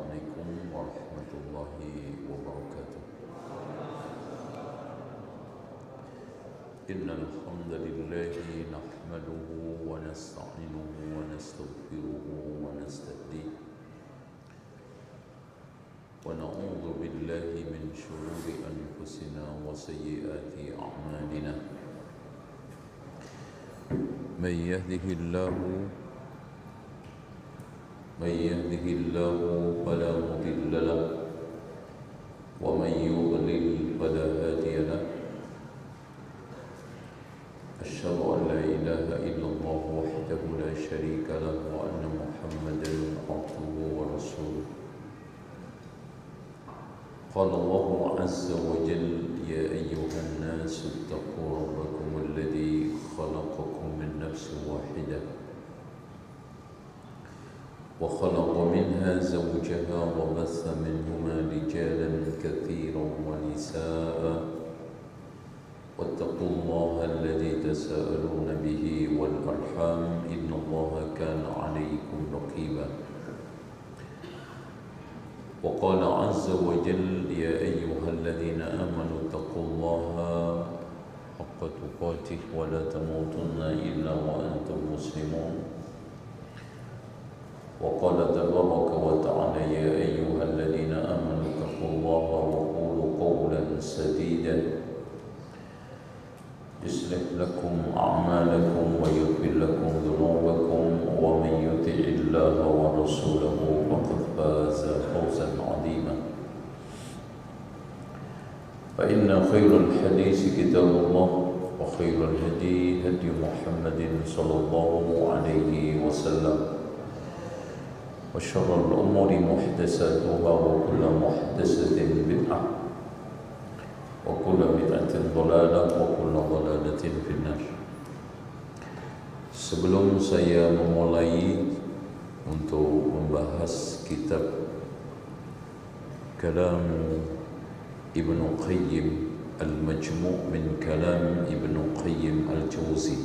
عليكم ورحمة الله وبركاته. إن الحمد لله نحمده ونستعينه ونستغفره ونستهديه. ونعوذ بالله من شرور أنفسنا وسيئات أعمالنا. من يهده الله من يهده الله فلا مضل له ومن يضلل فلا هادي له. أشهد أن لا إله إلا الله وحده لا شريك له وأن محمدا عبده ورسوله. قال الله عز وجل يا أيها الناس اتقوا ربكم الذي خلقكم من نفس واحدة. وخلق منها زوجها وبث منهما رجالا كثيرا ونساء. واتقوا الله الذي تساءلون به والأرحام. إن الله كان عليكم رقيبا. وقال عز وجل يا أيها الذين آمنوا اتقوا الله حق تقاته ولا تموتن إلا وأنتم مسلمون. وقال تبارك وتعالى يا أيها الذين آمنوا اتقوا الله وقولوا قولا سديدا يصلح لكم أعمالكم ويغفر لكم ذنوبكم ومن يطع الله ورسوله فقد فاز فوزا عظيما. فإن خير الحديث كتاب الله وخير الهدي هدي محمد صلى الله عليه وسلم. وشر الأمور محدثاتها وكل محدثة بدعة وكل بدعة ضلالة وكل ضلالة في النار Sebelum saya memulai untuk membahas kitab Kalam Ibn Qayyim Al-Majmu' min Kalam Ibn Qayyim Al-Jawzi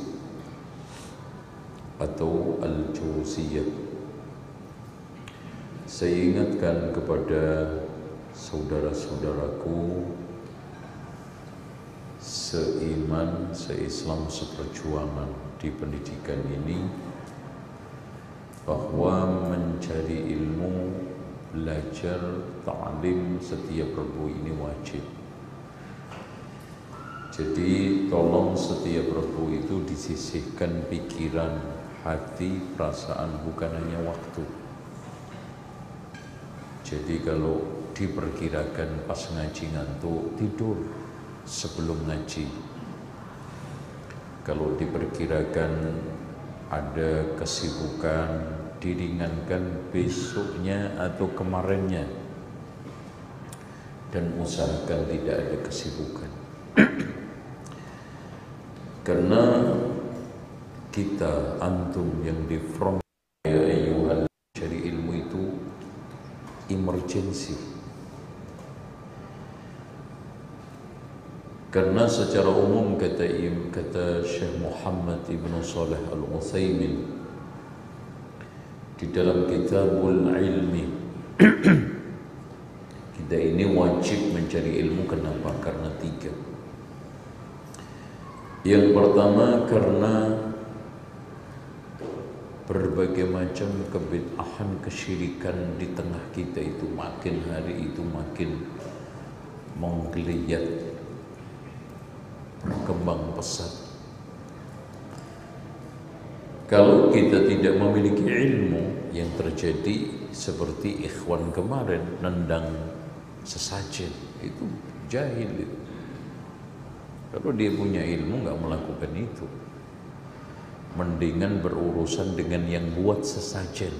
atau Al-Jawziyah Saya ingatkan kepada saudara-saudaraku seiman, seislam, seperjuangan di pendidikan ini bahwa mencari ilmu, belajar, ta'lim setiap Rabu ini wajib. Jadi tolong setiap Rabu itu disisihkan pikiran, hati, perasaan bukan hanya waktu. Jadi kalau diperkirakan pas ngaji ngantuk tidur sebelum ngaji. Kalau diperkirakan ada kesibukan diringankan besoknya atau kemarinnya dan usahakan tidak ada kesibukan. Karena kita antum yang di front ya ayuhal cari ilmu itu emergency Karena secara umum kata kata Syekh Muhammad Ibn Saleh Al-Utsaimin di dalam Kitabul Ilmi kita ini wajib mencari ilmu kenapa? Karena tiga. Yang pertama karena berbagai macam kebid'ahan kesyirikan di tengah kita itu makin hari itu makin menggeliat berkembang pesat. Kalau kita tidak memiliki ilmu yang terjadi seperti ikhwan kemarin nendang sesajen itu jahil. Kalau dia punya ilmu nggak melakukan itu, mendingan berurusan dengan yang buat sesajen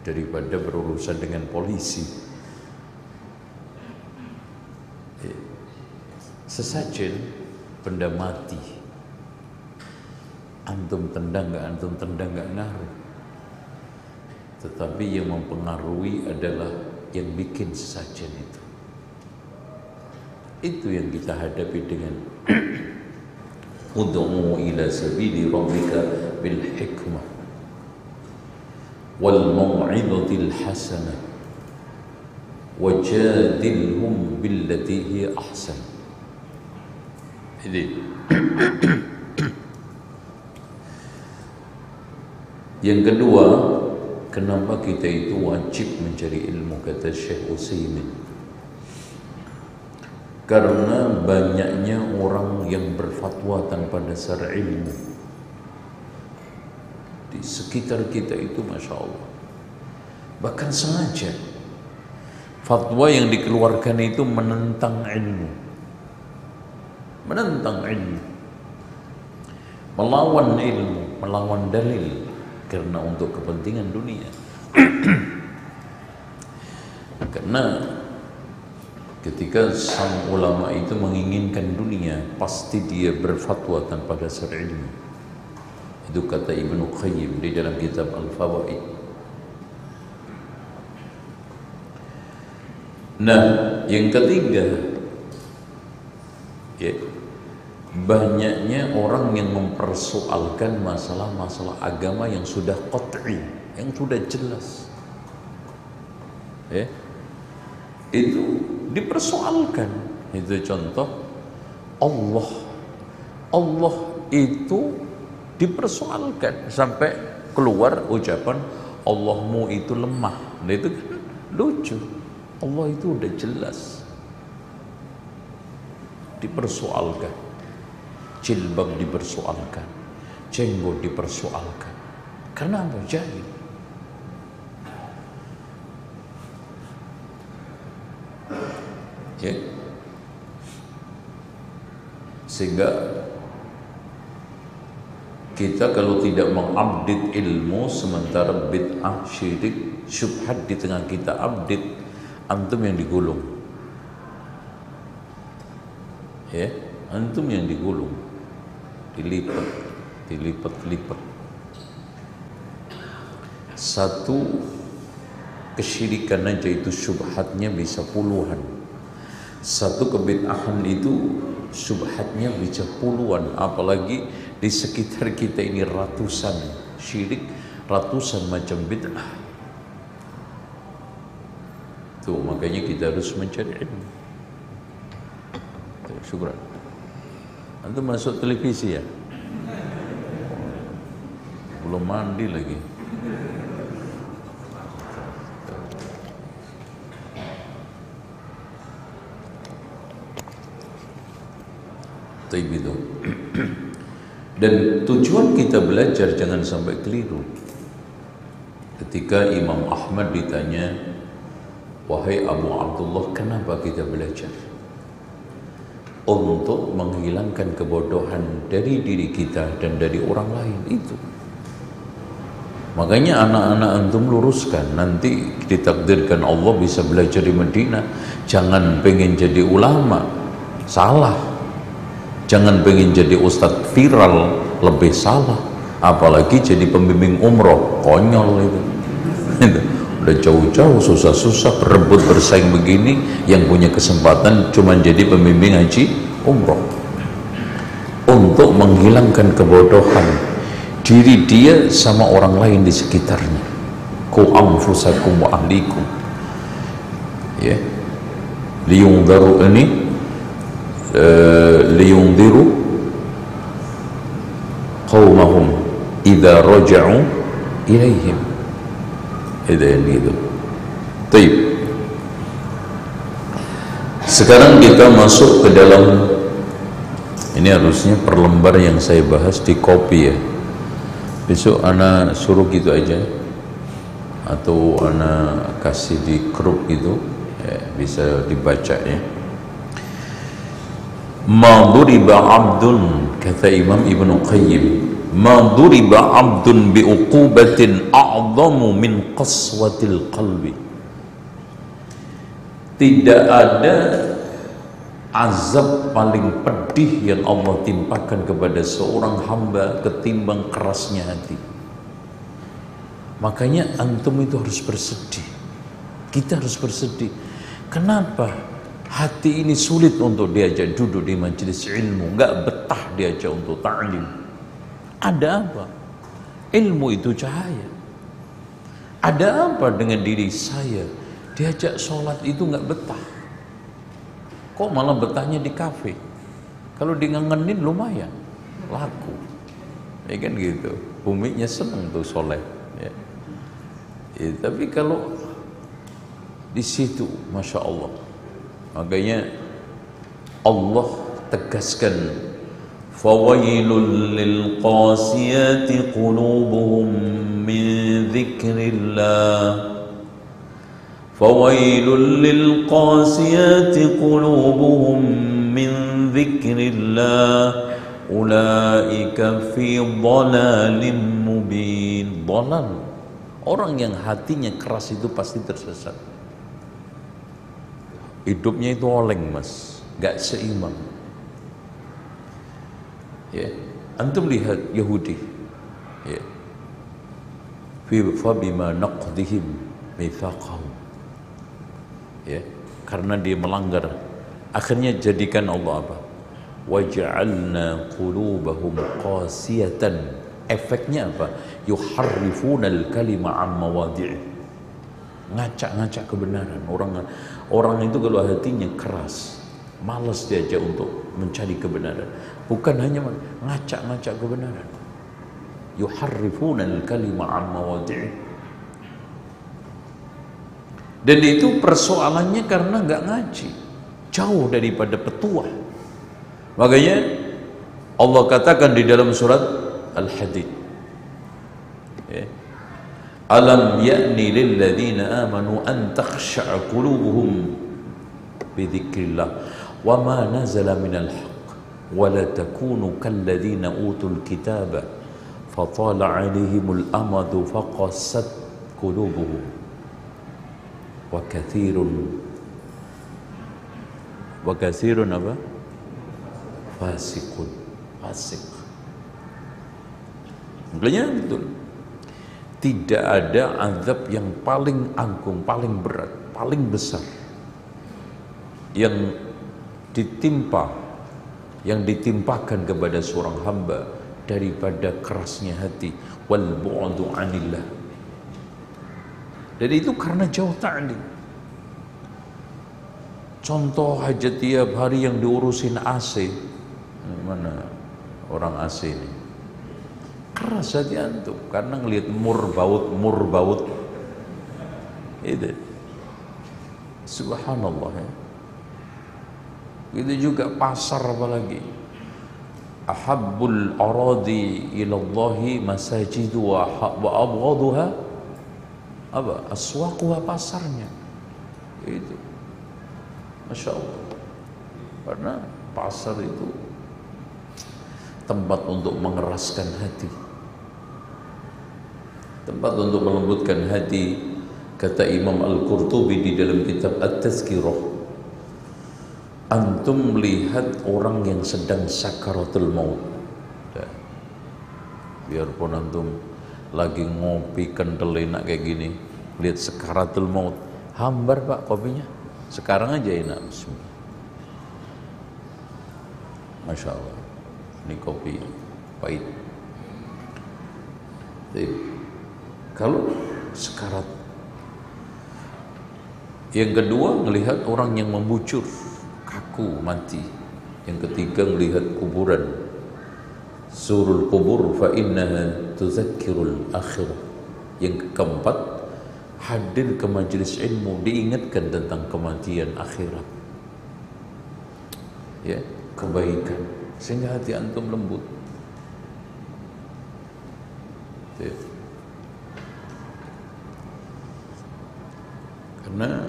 daripada berurusan dengan polisi. Sesajen benda mati. Antum tendang nggak antum tendang nggak ngaruh. Tetapi yang mempengaruhi adalah yang bikin sesajen itu. Itu yang kita hadapi dengan Ud'u ila sabili rabbika bil hikmah wal mau'izatil hasanah wajadilhum billati hiya ahsan jadi yang kedua kenapa kita itu wajib mencari ilmu kata Syekh Utsaimin karena banyaknya orang yang berfatwa tanpa dasar ilmu. Di sekitar kita itu masya Allah. Bahkan sengaja fatwa yang dikeluarkan itu menentang ilmu. Menentang ilmu. Melawan ilmu melawan dalil. Karena untuk kepentingan dunia. Karena ketika sang ulama itu menginginkan dunia pasti dia berfatwa tanpa dasar ilmu itu kata Ibnu Qayyim di dalam kitab Al-Fawaid nah yang ketiga ya banyaknya orang yang mempersoalkan masalah-masalah agama yang sudah qat'i, yang sudah jelas. Ya. Itu dipersoalkan. Itu contoh Allah. Allah itu dipersoalkan sampai keluar ucapan Allahmu itu lemah. Nah itu kan lucu. Allah itu udah jelas. Dipersoalkan jilbab dipersoalkan jenggot dipersoalkan karena apa jahil ya sehingga kita kalau tidak mengupdate ilmu sementara bid'ah syirik syubhat di tengah kita update antum yang digulung. Ya antum yang digulung. Dilipat dilipat-lipat satu kesyirikan aja itu syubhatnya bisa puluhan satu kebid'ahan itu syubhatnya bisa puluhan apalagi di sekitar kita ini ratusan syirik ratusan macam bid'ah tuh makanya kita harus mencari ilmu syukur Antum masuk televisi ya? Belum mandi lagi. Itu. Dan tujuan kita belajar jangan sampai keliru. Ketika Imam Ahmad ditanya, Wahai Abu Abdullah, kenapa kita belajar? untuk menghilangkan kebodohan dari diri kita dan dari orang lain itu makanya anak-anak antum luruskan nanti ditakdirkan Allah bisa belajar di Medina jangan pengen jadi ulama salah jangan pengen jadi ustadz viral lebih salah. Apalagi jadi pembimbing umroh konyol itu. Udah jauh-jauh susah-susah berebut bersaing begini yang punya kesempatan cuma jadi pembimbing haji umroh. Untuk menghilangkan kebodohan diri dia sama orang lain di sekitarnya. Ku anfusakum wa ahlikum. Ya. Liyungdaru ini uh, liyungdiru qawmahum idha raja'u ilaihim itu yang gitu sekarang kita masuk ke dalam ini harusnya per lembar yang saya bahas di kopi ya. Besok anak suruh gitu aja. Atau anak kasih di grup gitu. Ya, bisa dibaca ya ma duriba abdun kata Imam Ibnu Qayyim. Ma duriba abdun bi uqubatin a'zamu min qaswatil qalbi. Tidak ada azab paling pedih yang Allah timpakan kepada seorang hamba ketimbang kerasnya hati. Makanya antum itu harus bersedih. Kita harus bersedih. Kenapa hati ini sulit untuk diajak duduk di majelis ilmu nggak betah diajak untuk ta'lim ada apa? Ilmu itu cahaya. Ada apa dengan diri saya? Diajak sholat itu nggak betah. Kok malah betahnya di kafe? Kalau di ngangenin lumayan, laku. Ya kan gitu. Buminya seneng tuh sholat. Ya. Ya, tapi kalau di situ, masya Allah, Makanya Allah tegaskan fawailul lil qasiyati qulubuhum min dzikrillah fawailul lil qasiyati qulubuhum min dzikrillah ulaika fi dhalalim mubin. Dhalal. Orang yang hatinya keras itu pasti tersesat hidupnya itu oleng mas. Gak seimbang. Ya. Antum lihat Yahudi ya. Fi fabima naqdihim mitsaqahum ya. Karena dia melanggar. Akhirnya jadikan Allah apa? Waja'alna qulubahum qasiyatan. Efeknya apa? Yuharrifuna al-kalima an mawadi'i ngacak-ngacak kebenaran. Orang orang itu kalau hatinya keras malas diajak untuk mencari kebenaran. Bukan hanya ngacak-ngacak kebenaran. Yuharrifuna al-kalima an dan itu persoalannya karena nggak ngaji. Jauh daripada petuah. Makanya Allah katakan di dalam surat Al-Hadid. Ya. ألم يأن للذين آمنوا أن تخشع قلوبهم بذكر الله وما نزل من الحق ولا تكونوا كالذين أوتوا الكتاب فطال عليهم الأمد فقست قلوبهم وكثير وكثير فاسق فاسق. makanya betul tidak ada azab yang paling agung, paling berat, paling besar. Yang ditimpa yang ditimpakan kepada seorang hamba daripada kerasnya hati. Wal bu'du anillah. Dan itu karena jauh ta'lim contoh aja tiap hari yang diurusin AC mana orang AC ini keras hati antum karena ngelihat mur baut mur baut. Itu. Subhanallah ya. Itu juga pasar apalagi. Ahabbul aradi ilallahi masajidu wa abghaduha. Apa? Aswaquha pasarnya. Itu. Masya Allah. Karena pasar itu tempat untuk mengeraskan hati tempat untuk melembutkan hati kata Imam Al-Qurtubi di dalam kitab At-Tazkirah. Antum melihat orang yang sedang sakaratul maut. Biarpun antum lagi ngopi kental enak kayak gini lihat sakaratul maut. Hambar pak kopinya? Sekarang aja enak. Bismillah Masya Allah ini kopi pahit. Jadi, kalau sekarat yang kedua melihat orang yang membujur kaku mati. Yang ketiga melihat kuburan. Surul kubur fa innaha tuzakkirul akhirah. Yang keempat hadir ke majlis ilmu diingatkan tentang kematian akhirat. Ya kebaikan. Sehingga hati antum lembut. Ya. Karena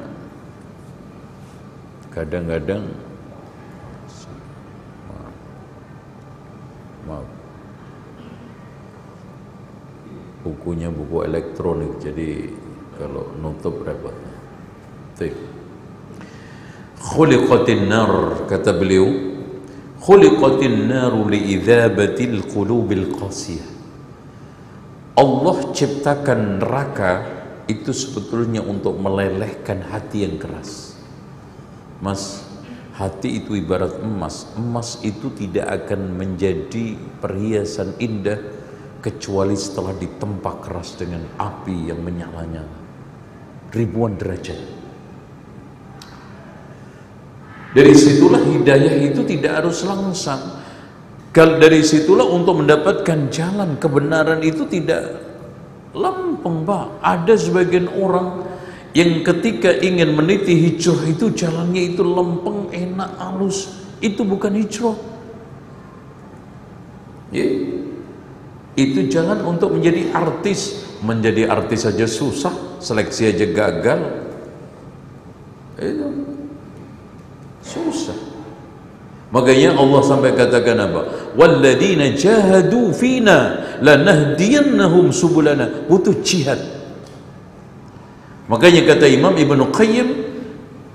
kadang-kadang maaf, maaf bukunya buku elektronik jadi kalau nutup repot. Baik. khuliqatin nar kata beliau. Khuliqatin nar liidhabatil qulubil qasiyah. Allah ciptakan neraka itu sebetulnya untuk melelehkan hati yang keras. Mas, hati itu ibarat emas. Emas itu tidak akan menjadi perhiasan indah kecuali setelah ditempa keras dengan api yang menyala-nyala. Ribuan derajat. Dari situlah hidayah itu tidak harus langsung dari situlah untuk mendapatkan jalan kebenaran itu tidak lempeng pak. Ada sebagian orang yang ketika ingin meniti hijrah itu jalannya itu lempeng enak halus. Itu bukan hijrah. Ya. Itu jalan untuk menjadi artis. Menjadi artis saja susah seleksi aja gagal. Itu. Susah makanya Allah sampai katakan apa walladzina jahadu fina lanahdiyannahum subulana butuh jihad makanya kata Imam Ibnu Qayyim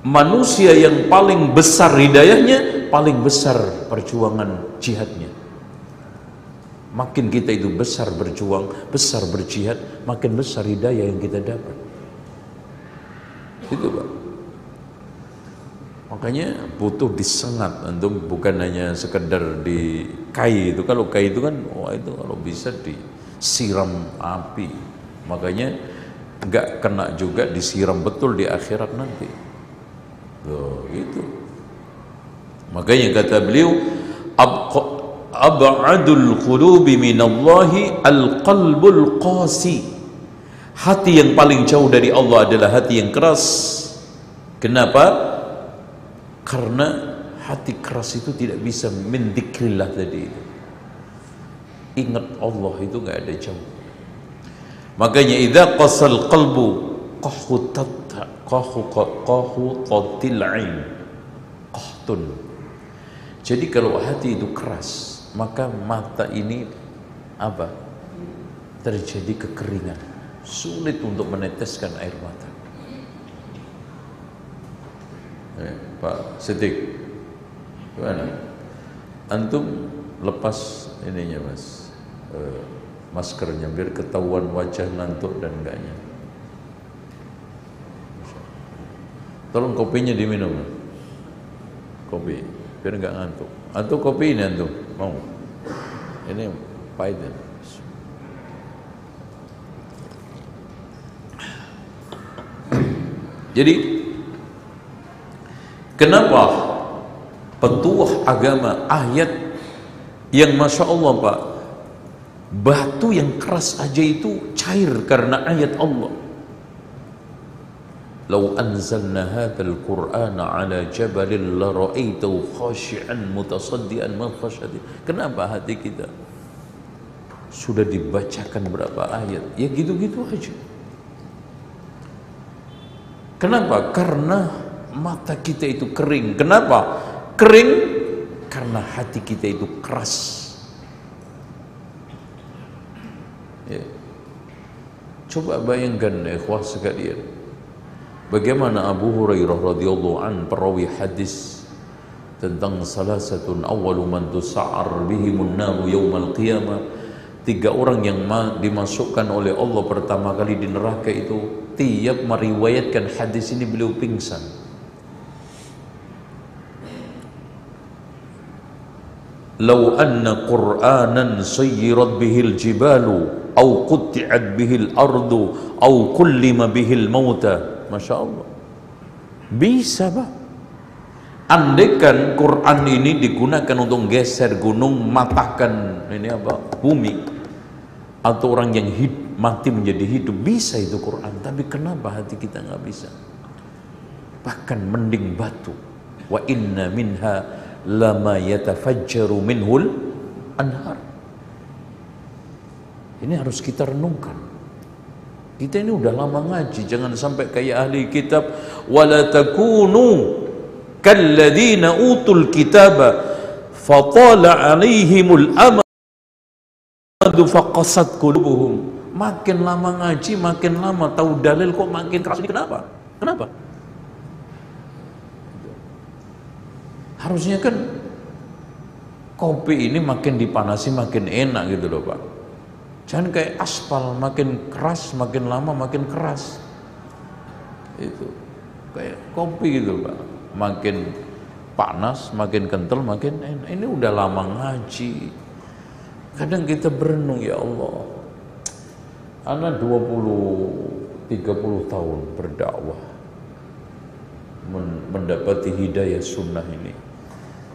manusia yang paling besar hidayahnya paling besar perjuangan jihadnya Makin kita itu besar berjuang, besar berjihad, makin besar hidayah yang kita dapat. Itu Pak. Makanya butuh disengat untuk bukan hanya sekedar di kai itu. Kalau kai itu kan, wah itu kalau bisa disiram api. Makanya nggak kena juga disiram betul di akhirat nanti. Tuh, itu. Makanya kata beliau, ab'adul qulubi minallahi al-qalbul qasi hati yang paling jauh dari Allah adalah hati yang keras kenapa? Karena hati keras itu tidak bisa mendikrillah tadi itu. Ingat Allah itu nggak ada jauh. Makanya idza qasal qalbu qahu tatta qahu tatil ain qahtun. Jadi kalau hati itu keras maka mata ini apa? Terjadi kekeringan. Sulit untuk meneteskan air mata. Eh, Pak Sedik gimana? Antum lepas ininya mas. Eh, maskernya biar ketahuan wajah ngantuk dan enggaknya. Tolong kopinya diminum kopi biar enggak ngantuk. Antum kopi ini antum mau? Ini pahit ya. jadi Kenapa petuah agama ayat yang Masya Allah Pak batu yang keras aja itu cair karena ayat Allah Lau anzalna hadzal qur'ana ala jabalin la ra'aitahu khashi'an mutasaddian min khashadi. Kenapa hati kita sudah dibacakan berapa ayat? Ya gitu-gitu aja. Kenapa? Karena mata kita itu kering. Kenapa? Kering karena hati kita itu keras. Ya. coba bayangkan ya ikhwah sekalian. Bagaimana Abu Hurairah radhiyallahu an perawi hadis tentang salah satu awwalu man tusa'ar bihimun naru yaumal qiyamah. Tiga orang yang dimasukkan oleh Allah pertama kali di neraka itu tiap meriwayatkan hadis ini beliau pingsan Lau anna Qur'anan sayyirat bihil jibalu au qutti'at bihil ardu au kullima bihil mauta. Masya Allah. Bisa pak. Andaikan Quran ini digunakan untuk geser gunung matahkan ini apa bumi atau orang yang hid, mati menjadi hidup bisa itu Quran. Tapi kenapa hati kita nggak bisa? Bahkan mending batu. Wa inna minha lama yatafajjaru minhul anhar ini harus kita renungkan kita ini udah lama ngaji, jangan sampai kayak ahli kitab wala takunu kalladzina utul kitaba fatala alaihimul amadu faqasat qulubuhum. Makin lama ngaji, makin lama tahu dalil kok makin keras ini kenapa? Kenapa? Harusnya kan kopi ini makin dipanasi makin enak gitu loh Pak. Jangan kayak aspal makin keras, makin lama makin keras. Itu kayak kopi gitu pak, makin panas, makin kental, makin enak. Ini udah lama ngaji, kadang kita berenung ya Allah anak 20 30 tahun berdakwah mendapati hidayah sunnah ini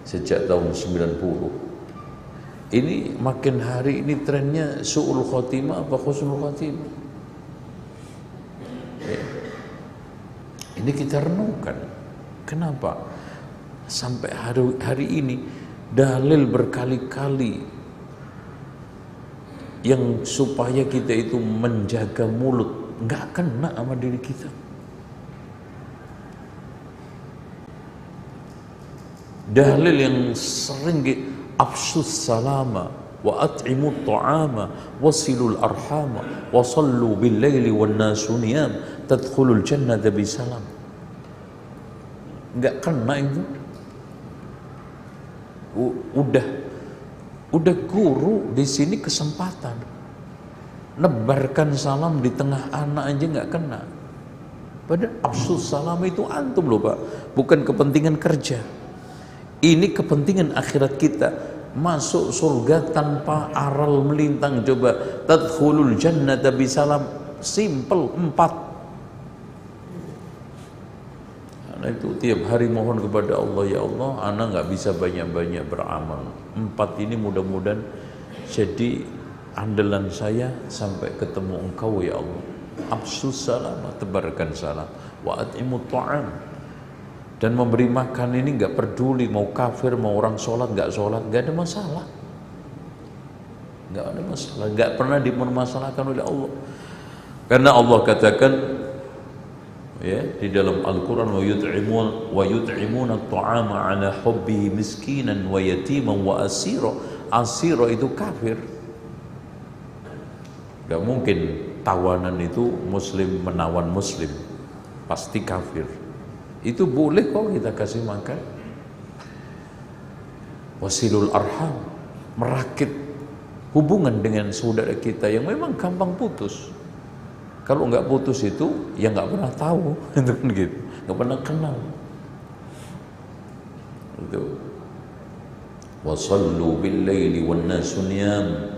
sejak tahun 90 ini makin hari ini trennya su'ul khotimah apa khusnul khotimah ya. ini kita renungkan. Kenapa? Sampai hari, hari ini dalil berkali-kali yang supaya kita itu menjaga mulut. Nggak kena sama diri kita dalil yang sering afsus salama wa at'imu ta'ama wasilul arhama wa sallu bil laili wan nasu niyam tadkhulul jannata bi salam. Enggak kena itu. Udah udah guru di sini kesempatan. Nebarkan salam di tengah anak aja nggak kena. Padahal afsus salam itu antum loh pak. Bukan kepentingan kerja ini kepentingan akhirat kita. Masuk surga tanpa aral melintang. Coba tadkhulul jannata bisalam. Simple empat. Karena itu tiap hari mohon kepada Allah ya Allah, anak nggak bisa banyak-banyak beramal. Empat ini mudah-mudahan jadi andalan saya sampai ketemu engkau ya Allah. Absus salam, tebarkan salam. Wa at'imu ta'am dan memberi makan ini nggak peduli mau kafir mau orang sholat nggak sholat nggak ada masalah. Nggak ada masalah nggak pernah dipermasalahkan oleh Allah. Karena Allah katakan ya di dalam Al-Qur'an wa yut'imun wa yut'imuna at-ta'ama 'ala hubbihi miskinan wa yatiman wa asira. Asira itu kafir. Nggak mungkin tawanan itu muslim menawan muslim pasti kafir itu boleh kok kita kasih makan. Wasilul arham, merakit hubungan dengan saudara kita yang memang gampang putus. Kalau nggak putus itu, ya nggak pernah tahu, itu kan gitu, nggak pernah kenal. Itu. Wasallu bil laili wan nasu niyam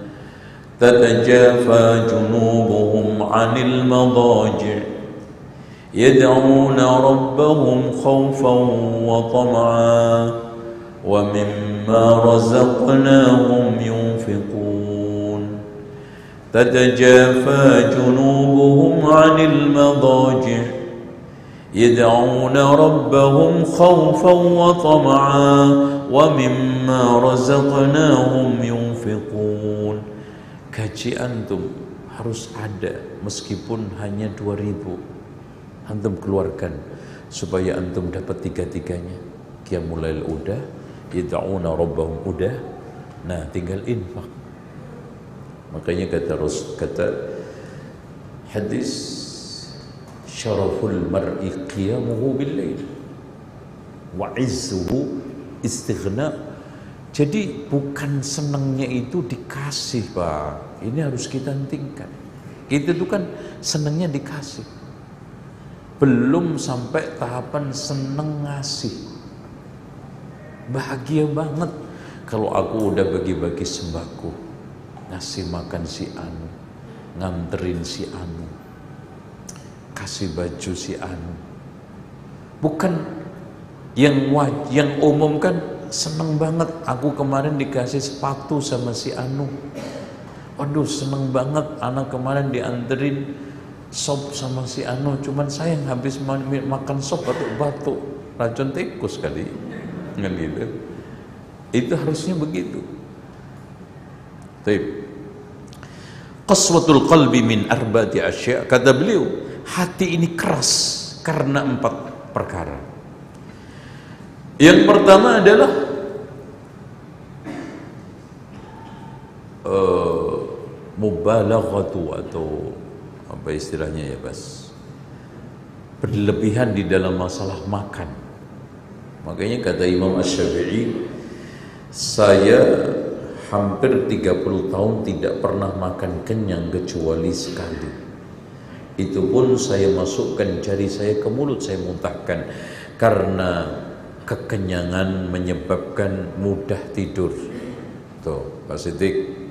تتجافى جنوبهم عن المضاجع يدعون ربهم خوفا وطمعا ومما رزقناهم ينفقون. تتجافى جنوبهم عن المضاجع. يدعون ربهم خوفا وطمعا ومما رزقناهم ينفقون. kaji antum harus ada meskipun hanya 2000 antum keluarkan supaya antum dapat tiga-tiganya. Qiyamul lail udah yad'una rabbahum udah. Nah tinggal infak. Makanya kata Rasul kata hadis syaraful mar'i qiyamuhu bil wa izzuhu istighna. Jadi bukan senangnya itu dikasih Pak. Ini harus kita tingkat kita itu kan senangnya dikasih belum sampai tahapan seneng ngasih. Bahagia banget. Kalau aku udah bagi-bagi sembako ngasih makan si Anu nganterin si Anu kasih baju si Anu. Bukan yang yang umum kan seneng banget. Aku kemarin dikasih sepatu sama si Anu. Waduh seneng banget. Anak kemarin dianterin sop sama si Anu. Cuman saya habis makan sop batuk-batuk. Racun tikus kali kan gitu itu harusnya begitu. Taib. Qaswatul qalbi min arba'ati asya. Kata beliau hati ini keras karena empat perkara. Yang pertama adalah uh, mubalaghatu atau apa istilahnya ya Bas? Berlebihan di dalam masalah makan. Makanya kata Imam Ash-Syafi'i saya hampir 30 tahun tidak pernah makan kenyang kecuali sekali. Itu pun saya masukkan jari saya ke mulut saya muntahkan. Karena kekenyangan menyebabkan mudah tidur. Tuh Pak Sidik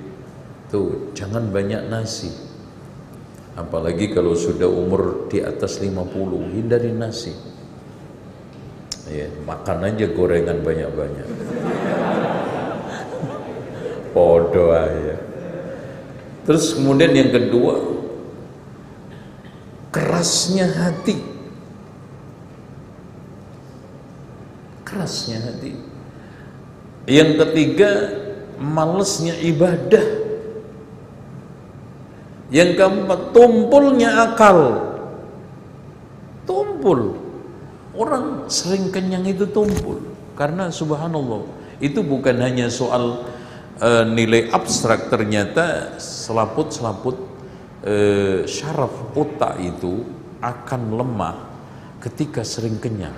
Tuh, jangan banyak nasi. Apalagi kalau sudah umur di atas 50, hindari nasi. Ya, makan aja gorengan banyak-banyak. Podo aja. Terus kemudian yang kedua, kerasnya hati. Kerasnya hati. Yang ketiga, malesnya ibadah. Yang keempat, tumpulnya akal. Tumpul. Orang sering kenyang itu tumpul. Karena subhanallah, itu bukan hanya soal uh, nilai abstrak ternyata selaput-selaput uh, syaraf otak itu akan lemah ketika sering kenyang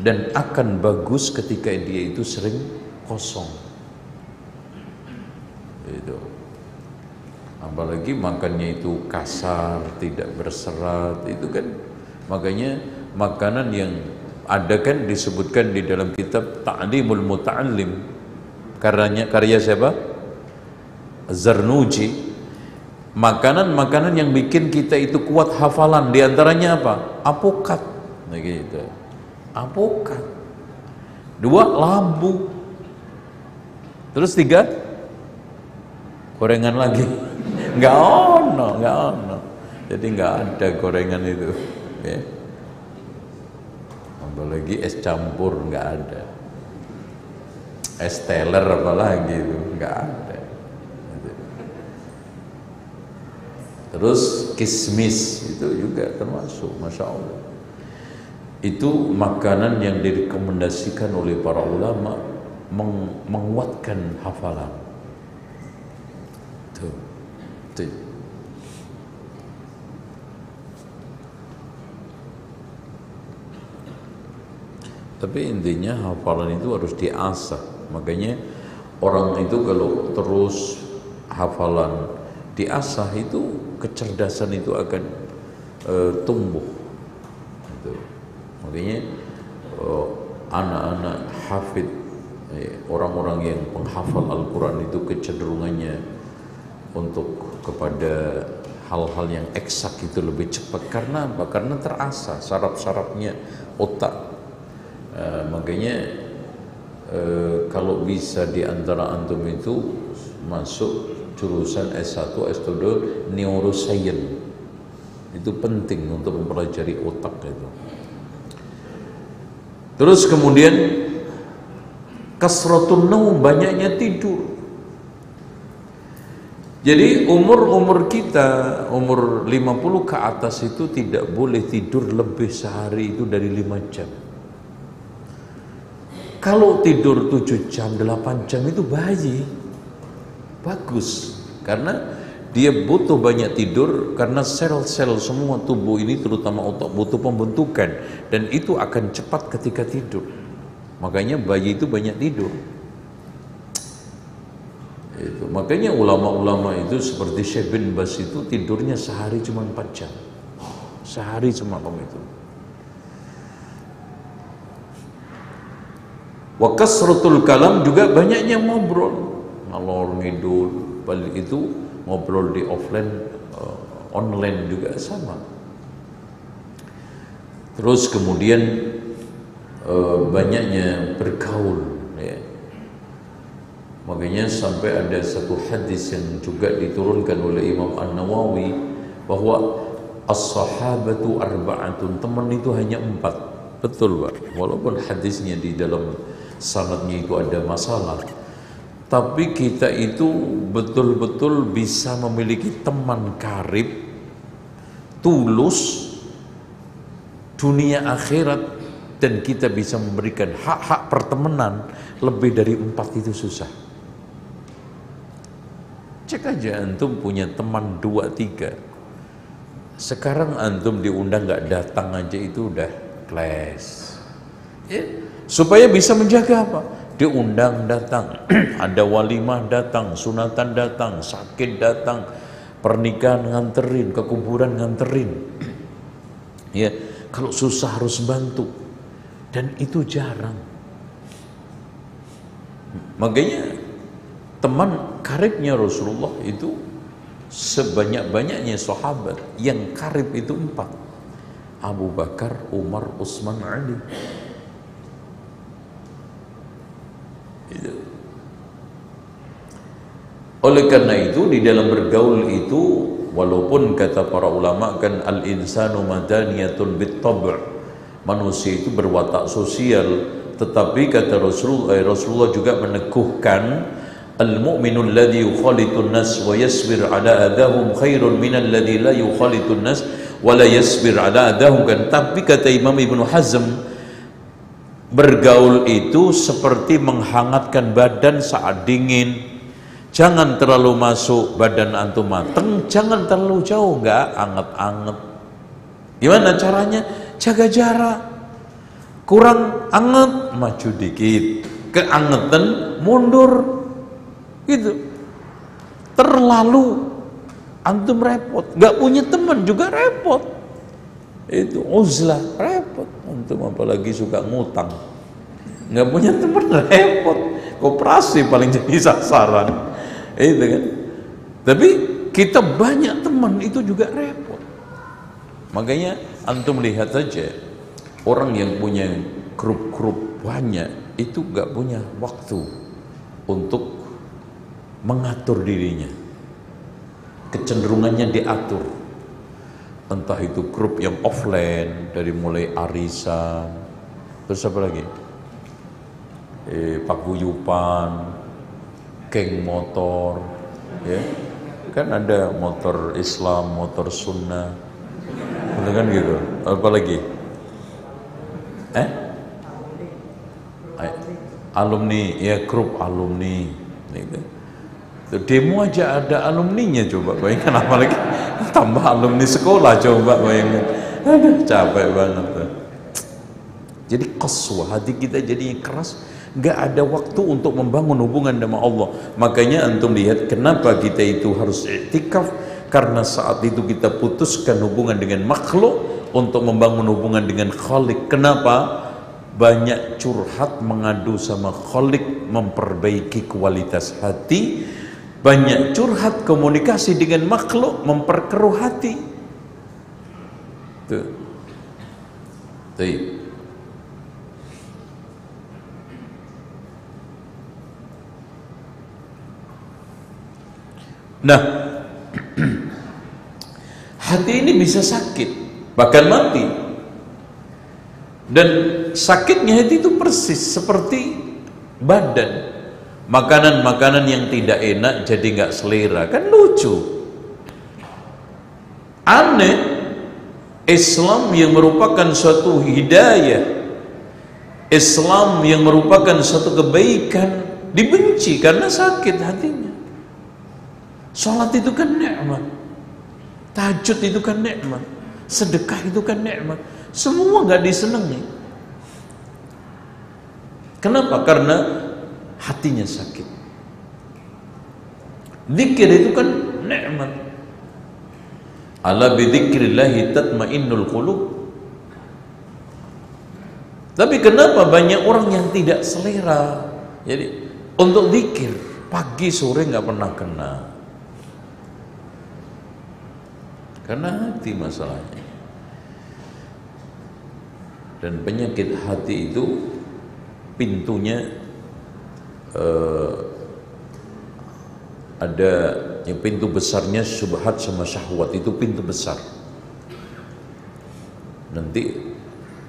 dan akan bagus ketika dia itu sering kosong itu apalagi makannya itu kasar tidak berserat itu kan makanya makanan yang ada kan disebutkan di dalam kitab Ta'limul Muta'allim. Karyanya karya siapa? Zarnuji makanan-makanan yang bikin kita itu kuat hafalan di antaranya apa? apokat. Nah gitu. Apokat. Dua lambu. Terus tiga? Gorengan lagi nggak ono nggak ono. Jadi nggak ada gorengan itu. Ya. apalagi es campur nggak ada. Es teler apalagi itu nggak ada. Terus kismis itu juga termasuk masya Allah. Itu makanan yang direkomendasikan oleh para ulama meng menguatkan hafalan tuh tapi intinya hafalan itu harus diasah. Makanya orang itu kalau terus hafalan diasah itu kecerdasan itu akan uh, tumbuh. Gitu. makanya uh, anak-anak hafid eh, orang-orang yang penghafal Al-Quran itu kecenderungannya untuk kepada hal-hal yang eksak itu lebih cepat karena apa? karena terasa saraf-sarafnya otak Uh, makanya uh, kalau bisa di antara antum itu masuk jurusan S1, S2 neuroscience itu penting untuk mempelajari otak itu. Terus kemudian kasratun banyaknya tidur. Jadi umur-umur kita umur 50 ke atas itu tidak boleh tidur lebih sehari itu dari 5 jam. Kalau tidur 7 jam, 8 jam itu bayi. Bagus. Karena dia butuh banyak tidur karena sel-sel semua tubuh ini terutama otak butuh pembentukan dan itu akan cepat ketika tidur. Makanya bayi itu banyak tidur. Itu. Makanya ulama-ulama itu seperti Syekh bin Bas itu tidurnya sehari cuma 4 jam. Sehari semalam itu. Wa kasratul kalam juga banyaknya ngobrol. Ngalor ngidul, balik itu ngobrol di offline uh, online juga sama. Terus kemudian uh, banyaknya bergaul. Makanya sampai ada satu hadis yang juga diturunkan oleh Imam An-Nawawi bahwa as-sahabatu arba'atun teman itu hanya empat. Betul Pak? Walaupun hadisnya di dalam sanadnya itu ada masalah tapi kita itu betul-betul bisa memiliki teman karib tulus dunia akhirat dan kita bisa memberikan hak-hak pertemanan lebih dari empat itu susah cek aja antum punya teman dua tiga. Sekarang antum diundang nggak datang aja itu udah kles ya supaya bisa menjaga apa? Diundang datang ada walimah datang sunatan datang sakit datang pernikahan nganterin ke kuburan nganterin. Ya kalau susah harus bantu. Dan itu jarang. Makanya teman karibnya Rasulullah itu sebanyak-banyaknya sahabat. Yang karib itu empat. Abu Bakar, Umar, Utsman, Ali. Oleh karena itu di dalam bergaul itu walaupun kata para ulama kan al insanu madaniyatun bit manusia itu berwatak sosial. Tetapi kata Rasulullah, eh, Rasulullah juga meneguhkan al-mu'minu nas wa yasbir ala adahum nas wa la tapi kata Imam Ibnu Hazm bergaul itu seperti menghangatkan badan saat dingin. Jangan terlalu masuk badan antum mateng jangan terlalu jauh enggak anget-anget. Gimana caranya? Jaga jarak. Kurang anget maju dikit. Keangetan mundur gitu. Terlalu antum repot. Nggak punya teman juga repot. Itu uzlah repot. Antum apalagi suka ngutang. Nggak punya teman repot. Koperasi paling jadi sasaran. Itu kan. Tapi kita banyak teman itu juga repot. Makanya antum lihat saja orang yang punya grup-grup banyak itu nggak punya waktu untuk mengatur dirinya. Kecenderungannya diatur. Entah itu grup yang offline dari mulai arisan terus apa lagi? Eh, paguyupan geng motor ya. Kan ada motor Islam motor sunnah. Kan gitu? Apa lagi? Eh? Alumni ya grup alumni gitu Demo aja ada alumninya coba bayangkan apalagi tambah alumni sekolah coba bayangkan. Aduh capek banget tuh. Jadi qaswa hati kita jadinya keras, nggak ada waktu untuk membangun hubungan dengan Allah. Makanya antum lihat kenapa kita itu harus iktikaf karena saat itu kita putuskan hubungan dengan makhluk untuk membangun hubungan dengan Khalik. Kenapa? Banyak curhat mengadu sama Khalik memperbaiki kualitas hati banyak curhat komunikasi dengan makhluk memperkeruh hati tuh Baik. Nah, hati ini bisa sakit, bahkan mati. Dan sakitnya hati itu persis seperti badan makanan-makanan yang tidak enak jadi nggak selera. Kan lucu. Aneh Islam yang merupakan suatu hidayah. Islam yang merupakan suatu kebaikan. Dibenci karena sakit hatinya. Sholat itu kan nikmat. Tahajud itu kan nikmat. Sedekah itu kan nikmat. Semua nggak disenangi. Kenapa? Karena hatinya sakit. Zikir itu kan nikmat. Ala bidzikrillahi tatmainnul qulub. Tapi kenapa banyak orang yang tidak selera? Jadi untuk zikir pagi sore nggak pernah kena. Karena hati masalahnya. Dan penyakit hati itu pintunya uh, ada yang pintu besarnya subhat sama syahwat itu pintu besar. Nanti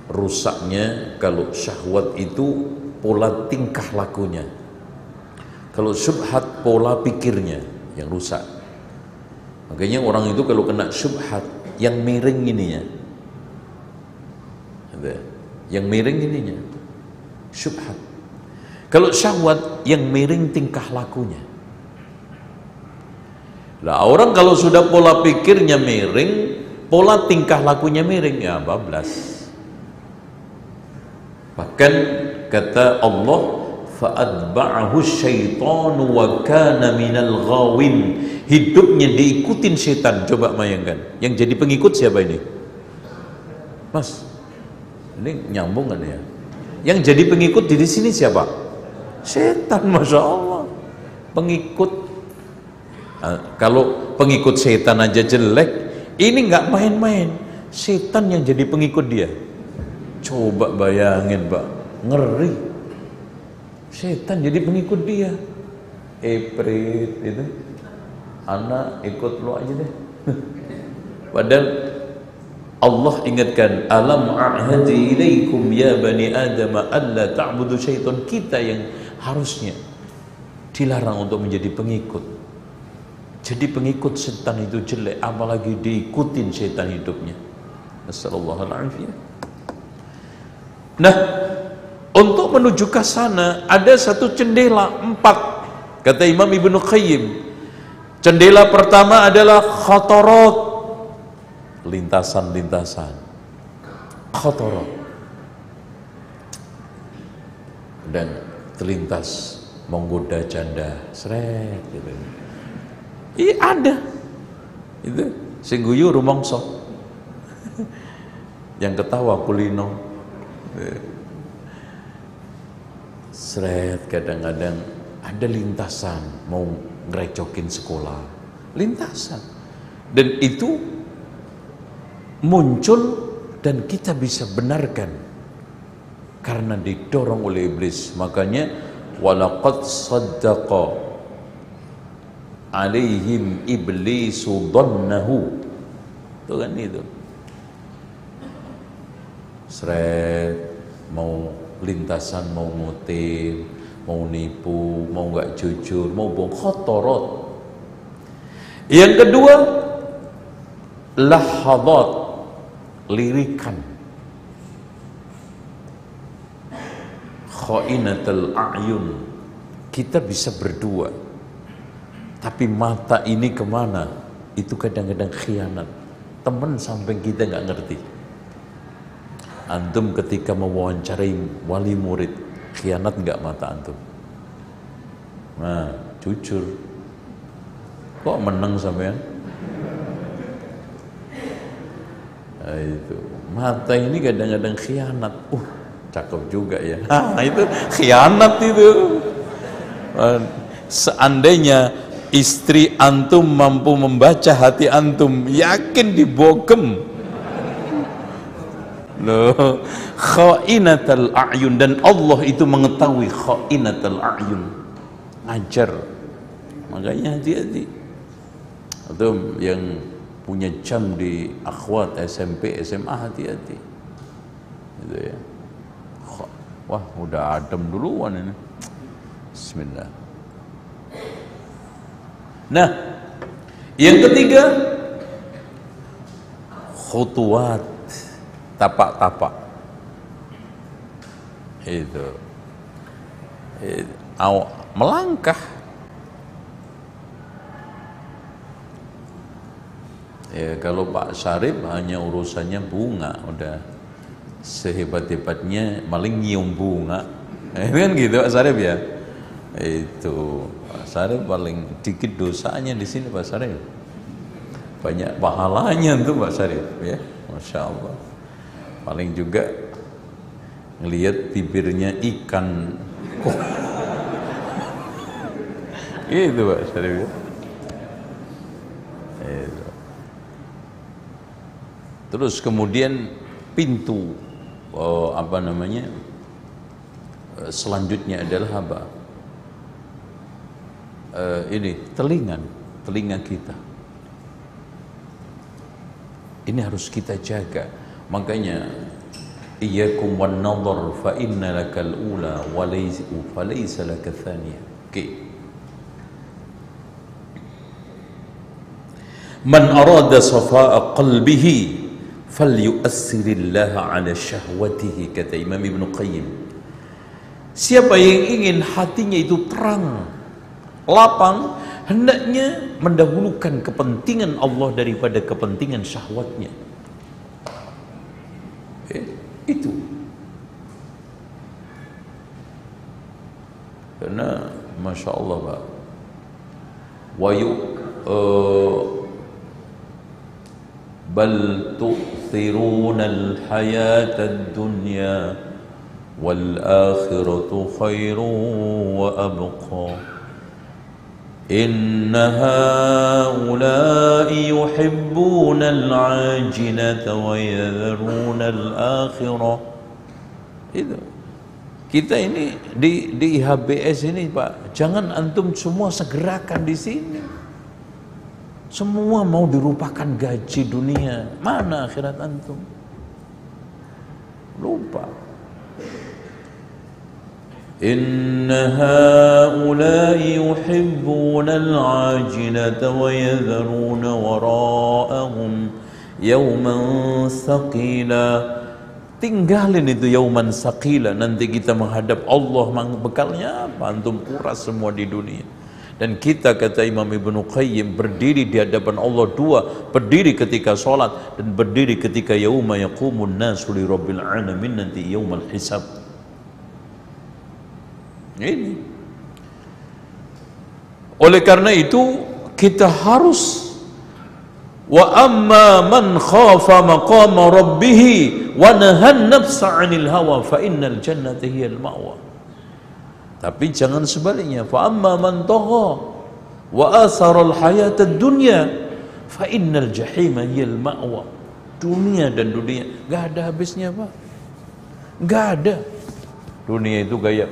rusaknya kalau syahwat itu pola tingkah lakunya. Kalau subhat pola pikirnya yang rusak. Makanya orang itu kalau kena subhat yang miring ininya. Yang miring ininya. Subhat kalau syahwat yang miring tingkah lakunya. Lah orang kalau sudah pola pikirnya miring, pola tingkah lakunya miring ya bablas. Bahkan kata Allah fa'adba'ahu syaitanu wa kana minal ghawin. Hidupnya diikutin setan coba bayangkan. Yang jadi pengikut siapa ini? Mas ini nyambung kan ya? Yang jadi pengikut di sini siapa setan masya Allah. Pengikut. Uh, kalau pengikut setan aja jelek ini nggak main-main. Setan yang jadi pengikut dia. Coba bayangin pak. Ngeri. Setan jadi pengikut dia. Eprit itu anak ikut lu aja deh. Padahal Allah ingatkan alam a'hadi ilaikum ya bani adam alla ta'budu syaitan. Kita yang harusnya dilarang untuk menjadi pengikut. Jadi pengikut setan itu jelek apalagi diikutin setan hidupnya. Assalamualaikum Nah untuk menuju ke sana ada satu jendela empat kata Imam Ibnu Qayyim. Jendela pertama adalah khotorot lintasan-lintasan. Khotorot dan terlintas menggoda janda seret gitu. Iya ada. Itu singguyu rumongso yang ketawa kulino. Seret kadang-kadang ada lintasan mau ngerecokin sekolah. Lintasan. Dan itu muncul dan kita bisa benarkan karena didorong oleh iblis. Makanya walaqad saddaqa alaihim iblisu dhannahu. Itu kan itu. Seret mau lintasan mau ngutip mau nipu mau nggak jujur mau bohong khotorot yang kedua lahadat lirikan khainatul a'yun. Kita bisa berdua. Tapi mata ini ke mana? Itu kadang-kadang khianat. Teman sampai kita nggak ngerti. Antum ketika mewawancarai wali murid khianat nggak mata antum? Nah jujur. Kok menang sampean? Nah, itu. Mata ini kadang-kadang khianat. Uh cakep juga ya. Nah, itu khianat itu. Seandainya istri antum mampu membaca hati antum yakin dibogem loh khainatul a'yun. Dan Allah itu mengetahui khainatul a'yun. Ajar makanya hati-hati. Atau yang punya jam di akhwat SMP SMA hati-hati. Gitu ya wah udah adem duluan ini. Bismillah. Nah yang ketiga khutuat tapak-tapak. Itu, itu. Melangkah. Ya kalau Pak Syarif hanya urusannya bunga udah sehebat-hebatnya maling nyium bunga. Eh, kan gitu Pak Syarif ya? Itu Pak Syarif paling dikit dosanya di sini Pak Syarif banyak pahalanya tuh Pak Syarif ya? Masya Allah. Paling juga ngelihat bibirnya ikan. Gitu Pak Syarif ya? Terus kemudian pintu oh, apa namanya eh, selanjutnya adalah apa? Uh, ini telinga, telinga kita. Ini harus kita jaga. Makanya iyyakum wan nadhar fa inna lakal ula wa laysa lakal thaniya. Okay. Man arada safa'a qalbihi falyu'assirillah ala syahwatihi kata Imam Ibn Qayyim. Siapa yang ingin hatinya itu terang lapang hendaknya mendahulukan kepentingan Allah daripada kepentingan syahwatnya. Eh, itu. Karena Masya Allah Pak. Wayu uh, بل تؤثرون الحياة الدنيا والآخرة خير وأبقى. إن هؤلاء يحبون العاجلة ويذرون الآخرة. itu kita ini di di HBS ini Pak jangan antum semua segerakan di sini. semua mau dirupakan gaji dunia mana akhirat antum lupa إن هؤلاء يحبون العاجلة ويذرون وراءهم يوما ثقيلا tinggalin itu yauman sakila nanti kita menghadap Allah bekalnya apa antum kuras semua di dunia dan kita kata Imam Ibnu Qayyim berdiri di hadapan Allah dua berdiri ketika sholat dan berdiri ketika yauma yaqumun nasu li rabbil alamin nanti yaumal hisab ini. Oleh karena itu kita harus wa amma man khafa maqama rabbih wa nahan nafsa 'anil hawa fa innal jannata hiyal ma'wa. Tapi jangan sebaliknya fa amma man tagha wa athara al hayata dunya fa innal jahima hiyal ma'wa. Dunia dan dunia enggak ada habisnya, Pak. Enggak ada. Dunia itu gaya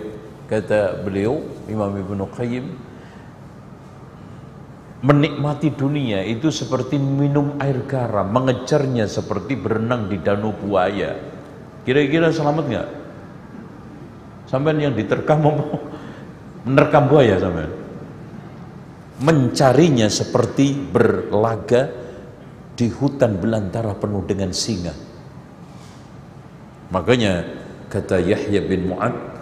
kata beliau Imam Ibnu Qayyim menikmati dunia itu seperti minum air garam mengejarnya seperti berenang di danau buaya kira-kira selamat nggak sampai yang diterkam mau menerkam buaya sampai mencarinya seperti berlaga di hutan belantara penuh dengan singa makanya kata Yahya bin Mu'ad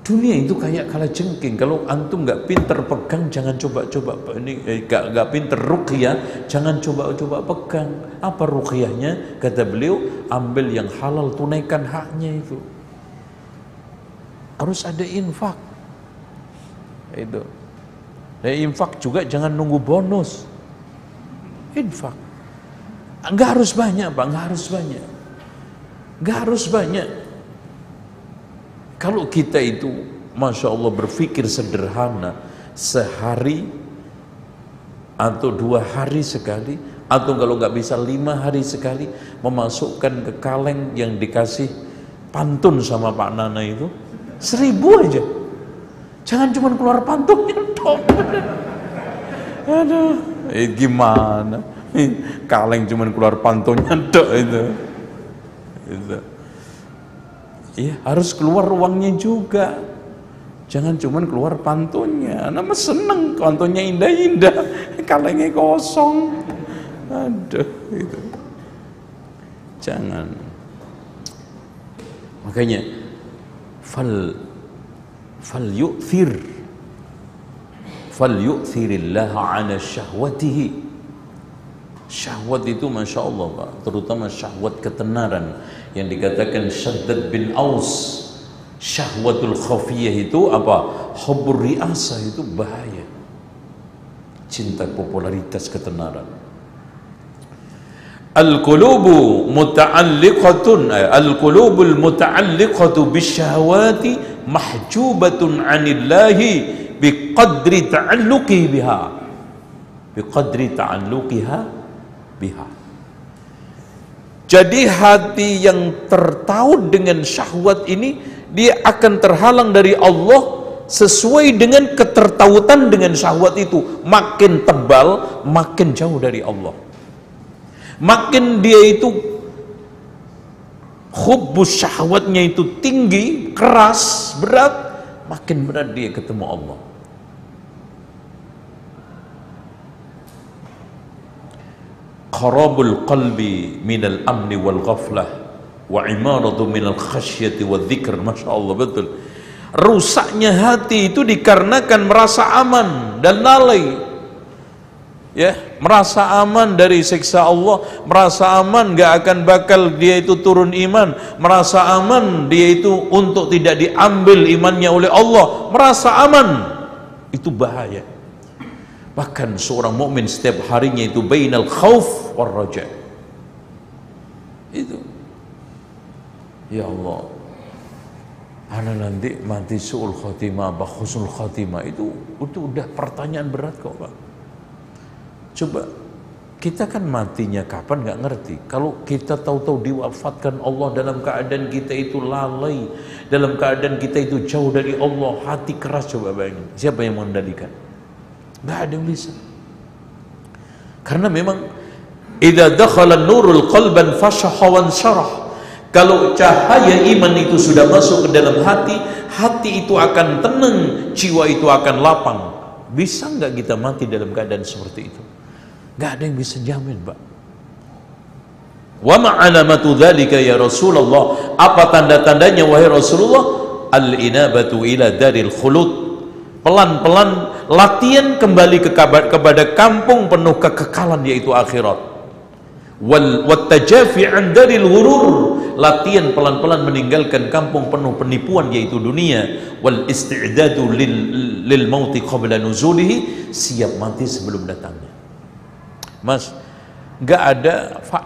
Dunia itu kayak kala jengking. Kalau antum nggak pinter pegang, jangan coba-coba ini eh, gak, gak pinter ruqyah, jangan coba-coba pegang. Apa ruqyahnya? Kata beliau, ambil yang halal, tunaikan haknya itu. Harus ada infak. Itu. Dan infak juga jangan nunggu bonus. Infak. Enggak harus banyak, Pak, enggak harus banyak. Enggak harus banyak. Kalau kita itu Masya Allah berpikir sederhana Sehari Atau dua hari sekali Atau kalau nggak bisa lima hari sekali Memasukkan ke kaleng yang dikasih Pantun sama Pak Nana itu Seribu aja. Jangan cuma keluar pantunnya dong Aduh. Eh, Gimana? Kaleng cuma keluar pantunnya dong itu. Itu. Ya harus keluar uangnya juga. Jangan cuman keluar pantunnya. Nama seneng pantunnya indah-indah. Kalengnya kosong. Aduh itu. Jangan. Makanya fal yu'thir fal yu'thirillah ala syahwatihi Syahwat itu Masya Allah Pak Terutama syahwat ketenaran Yang dikatakan Syaddad bin Aus Syahwatul khafiyah itu apa? Hubur riasa itu bahaya Cinta popularitas ketenaran Al-qulubu muta'alliqatun eh, Al-qulubul muta'alliqatu bisyahwati Mahjubatun anillahi Biqadri ta'alluqi biha. Biqadri ta'alluqiha biha. Jadi hati yang tertaut dengan syahwat ini dia akan terhalang dari Allah sesuai dengan ketertautan dengan syahwat itu. Makin tebal makin jauh dari Allah makin dia itu hubbus syahwatnya itu tinggi keras berat makin berat dia ketemu Allah. Kharabul qalbi minal amni wal ghaflah wa imaratu minal khasyati wa dzikr masyaallah betul. Rusaknya hati itu dikarenakan merasa aman dan lalai. Ya merasa aman dari siksa Allah merasa aman gak akan bakal dia itu turun iman merasa aman dia itu untuk tidak diambil imannya oleh Allah merasa aman itu bahaya Bahkan seorang mukmin setiap harinya itu bainal khauf war raja. Itu. Ya Allah. Ana nanti mati suul khotimah apa khusnul khotimah itu itu udah pertanyaan berat kok Pak. Coba kita kan matinya kapan nggak ngerti. Kalau kita tahu-tahu diwafatkan Allah dalam keadaan kita itu lalai, dalam keadaan kita itu jauh dari Allah, hati keras coba bayangin. Siapa yang mengendalikan? Nggak ada yang bisa. Karena memang idza dakhala nurul qalban fashaha wan syarah kalau cahaya iman itu sudah masuk ke dalam hati, hati itu akan tenang, jiwa itu akan lapang. Bisa nggak kita mati dalam keadaan seperti itu? Nggak ada yang bisa jamin, Pak. Wa ma'alamatu dzalika ya Rasulullah? Apa tanda-tandanya wahai Rasulullah? Al-inabatu ila daril khulud. Pelan-pelan latihan kembali ke kepada kampung penuh kekekalan yaitu akhirat. Wal wattajafi an daril latihan pelan-pelan meninggalkan kampung penuh penipuan yaitu dunia wal isti'dadu lil, lil mauti qabla nuzulihi siap mati sebelum datangnya Mas nggak ada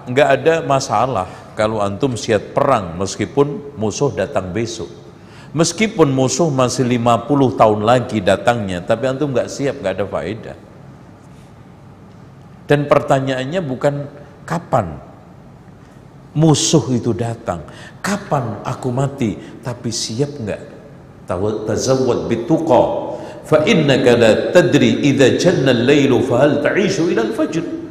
nggak ada masalah kalau antum siap perang meskipun musuh datang besok. Meskipun musuh masih 50 tahun lagi datangnya tapi antum nggak siap nggak ada faedah. Dan pertanyaannya bukan kapan musuh itu datang kapan aku mati tapi siap enggak tazawwad bituqa fa innaka la tadri idza janna al-lailu fa ta'ishu ila al-fajr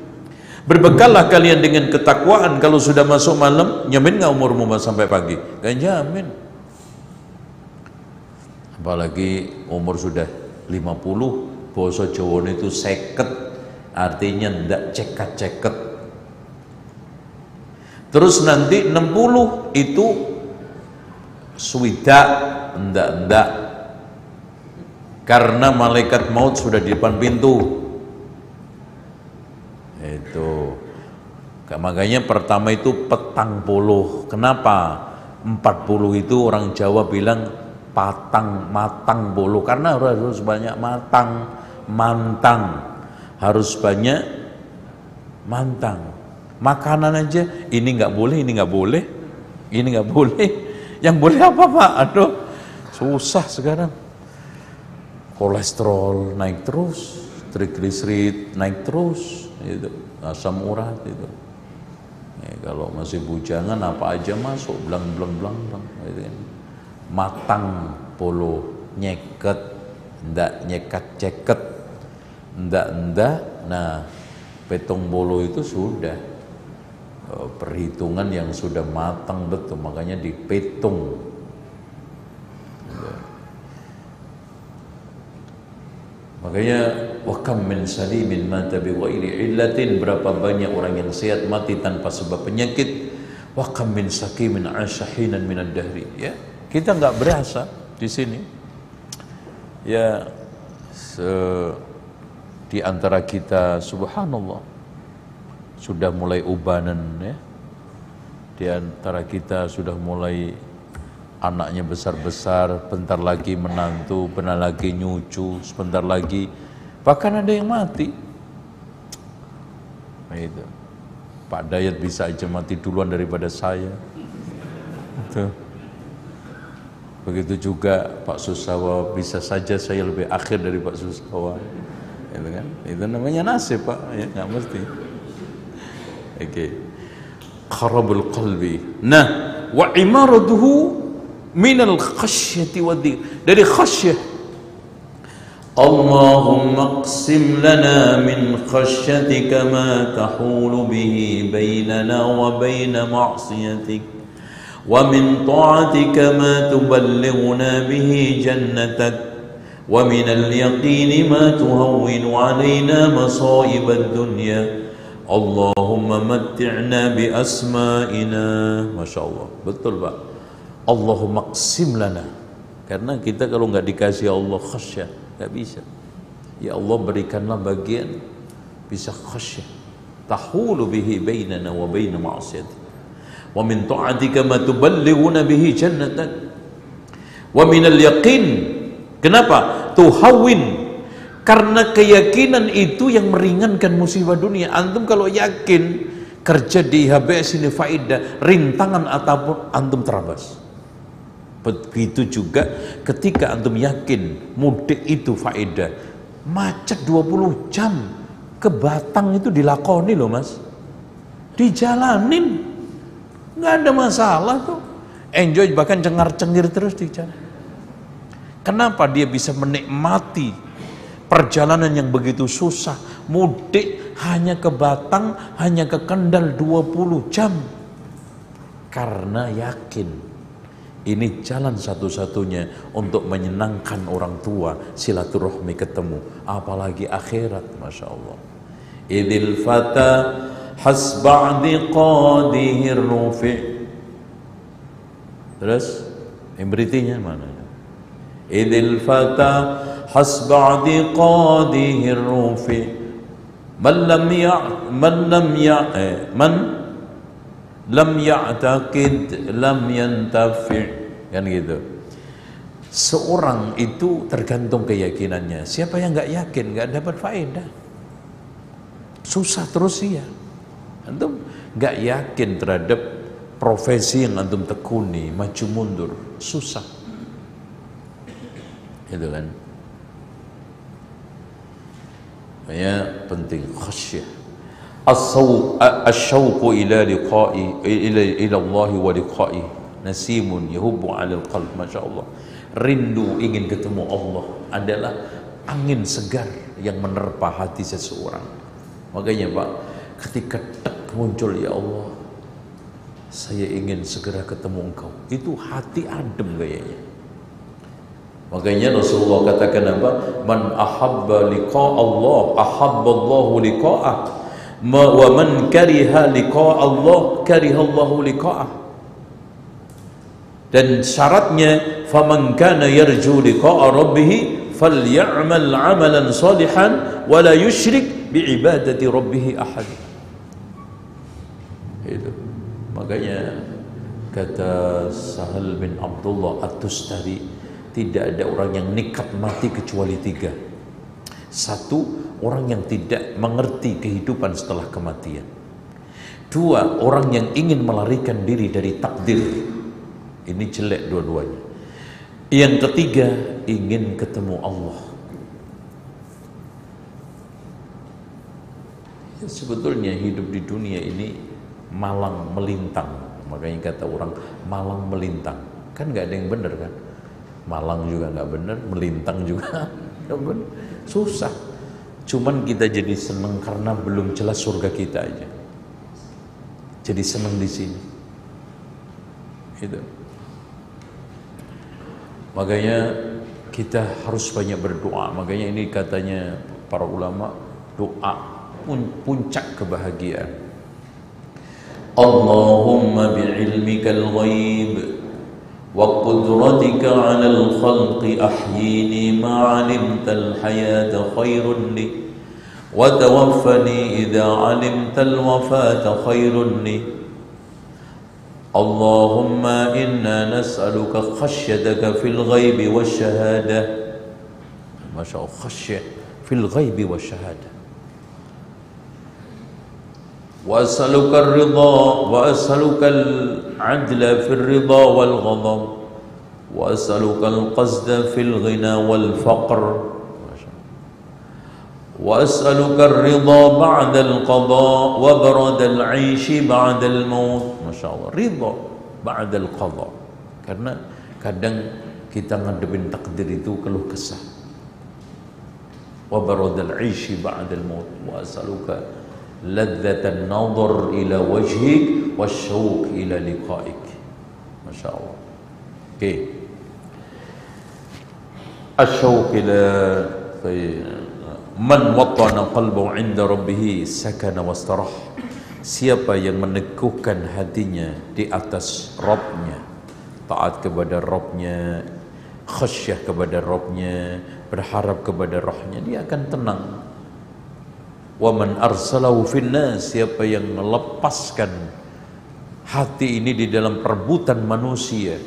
berbekallah kalian dengan ketakwaan kalau sudah masuk malam nyamin nggak umurmu sampai pagi? Gak jamin apalagi umur sudah 50 boso Jawa itu seket. Artinya ndak cekat-ceket Terus nanti 60 itu swida enggak-enggak karena malaikat maut sudah di depan pintu itu. Makanya pertama itu petang puluh. Kenapa? 40 itu orang Jawa bilang patang matang puluh. Karena harus banyak matang mantang. Harus banyak mantang. Makanan aja ini nggak boleh ini nggak boleh. Ini nggak boleh. Yang boleh apa pak? Aduh susah sekarang. Kolesterol naik terus trigliserid naik terus itu asam urat itu. Ya, kalau masih bujangan apa aja masuk. Belang belang belang belang gitu kan. matang polo nyeket ndak nyekat ceket. Ndak ndak nah petong bolo itu sudah. Eh, perhitungan yang sudah matang betul. Makanya dipetung. Makanya wakam min salimin mata bi ghairi illatin. Berapa banyak orang yang sehat mati tanpa sebab penyakit. Wakam min sakimin asyahinan min dahri. Ya kita nggak berasa di sini. Ya se di antara kita subhanallah sudah mulai ubanan ya. Di antara kita sudah mulai anaknya besar-besar, bentar lagi menantu, bentar lagi nyucu, sebentar lagi bahkan ada yang mati. Nah, itu. Pak Dayat bisa aja mati duluan daripada saya. Itu. Begitu juga Pak Susawa bisa saja saya lebih akhir dari Pak Susawa. Itu kan? Itu namanya nasib Pak, ya nggak mesti. Okey. Kharabul qalbi. Nah, wa imaraduhu min al-khashyati wa Dari khasyah اللهم اقسم لنا من خشيتك ما تحول به بيننا وبين معصيتك ومن طاعتك ما تبلغنا به جنتك ومن اليقين ما تهون علينا مصائب الدنيا Allahumma matti'na bi asma'ina Masya Allah betul Pak Allahumma qsim lana karena kita kalau nggak dikasih Allah khasyah nggak bisa. Ya Allah berikanlah bagian bisa khasyah tahulu bihi bainana wa baina ma'asiyati wa min ta'atika ma tuballighuna bihi jannatan. Wa min al-yaqin kenapa? Tuhawwin. Karena keyakinan itu yang meringankan musibah dunia. Antum kalau yakin kerja di HBS ini faedah, rintangan ataupun antum terabas. Begitu juga ketika antum yakin mudik itu faedah. Macet 20 jam ke Batang itu dilakoni loh mas. Dijalanin. nggak ada masalah tuh. Enjoy bahkan cengar-cengir terus di jalan. Kenapa dia bisa menikmati perjalanan yang begitu susah. Mudik hanya ke Batang, hanya ke Kendal 20 jam. Karena yakin ini jalan satu-satunya untuk menyenangkan orang tua, silaturahmi ketemu, apalagi akhirat, masya Allah. Idil fata hasba'di qadihi rufi. Terus, imritinya mana? Idil fata hasba'di qadihi rufi. Man lam ya, man lam ya, eh, man lam ya'taqid lam yantafi. Kan gitu. Seorang itu tergantung keyakinannya. Siapa yang nggak yakin nggak dapat faedah. Susah terus ya antum nggak yakin terhadap profesi yang antum tekuni maju mundur susah. Itu kan? Ya penting khasyah الشوق إلى لقاء إلى إلى الله ولقائه نسيم يهب على القلب ما شاء الله rindu ingin ketemu Allah adalah angin segar yang menerpa hati seseorang makanya Pak ketika tak muncul ya Allah saya ingin segera ketemu engkau itu hati adem kayaknya makanya Rasulullah katakan apa man ahabba liqa Allah ahabba Allah liqa'ah wa man kariha liqa Allah kariha Allah liqa'ah. Dan syaratnya faman kana yarju liqa'a rabbih falyamal amalan salihan wa la yusyrik bi ibadati rabbih ahad. Itu. Makanya kata Sahal bin Abdullah At-Tustari tidak ada orang yang nikat mati kecuali tiga satu orang yang tidak mengerti kehidupan setelah kematian. Dua, orang yang ingin melarikan diri dari takdir. Ini jelek dua-duanya. Yang ketiga, ingin ketemu Allah. Ya, sebetulnya hidup di dunia ini malang melintang. Makanya kata orang malang melintang. Kan nggak ada yang benar kan? Malang juga nggak benar, melintang juga benar. Susah. Cuman kita jadi senang karena belum jelas surga kita aja. Jadi senang di sini. Itu. Makanya kita harus banyak berdoa. Makanya ini katanya para ulama doa pun puncak kebahagiaan. Allahumma bi'ilmikal ghaib وقدرتك على الخلق أحييني ما علمت الحياة خير لي وتوفني إذا علمت الوفاة خير لي اللهم إنا نسألك خشيتك في الغيب والشهادة ما شاء الله خشية في الغيب والشهادة. وأسألك الرضا وأسألك العدل في الرضا والغضب وأسألك القصد في الغنى والفقر وأسألك الرضا بعد القضاء وبرد العيش بعد الموت. ما شاء الله. رضا بعد القضاء. Karena kadang kita ngadepin takdir itu keluh kesah. وبرد العيش بعد الموت. وأسألك ladzatan nadhar ila wajhik wasyauq ila liqaik. Masya Allah oke okay. asyauq ila man watana qalbu inda rabbih sakana wastarah. Siapa yang meneguhkan hatinya di atas Rabbnya taat kepada Rabbnya khasyah kepada Rabbnya berharap kepada rohnya dia akan tenang wa man arsalahu finnas siapa yang melepaskan hati ini di dalam perebutan manusia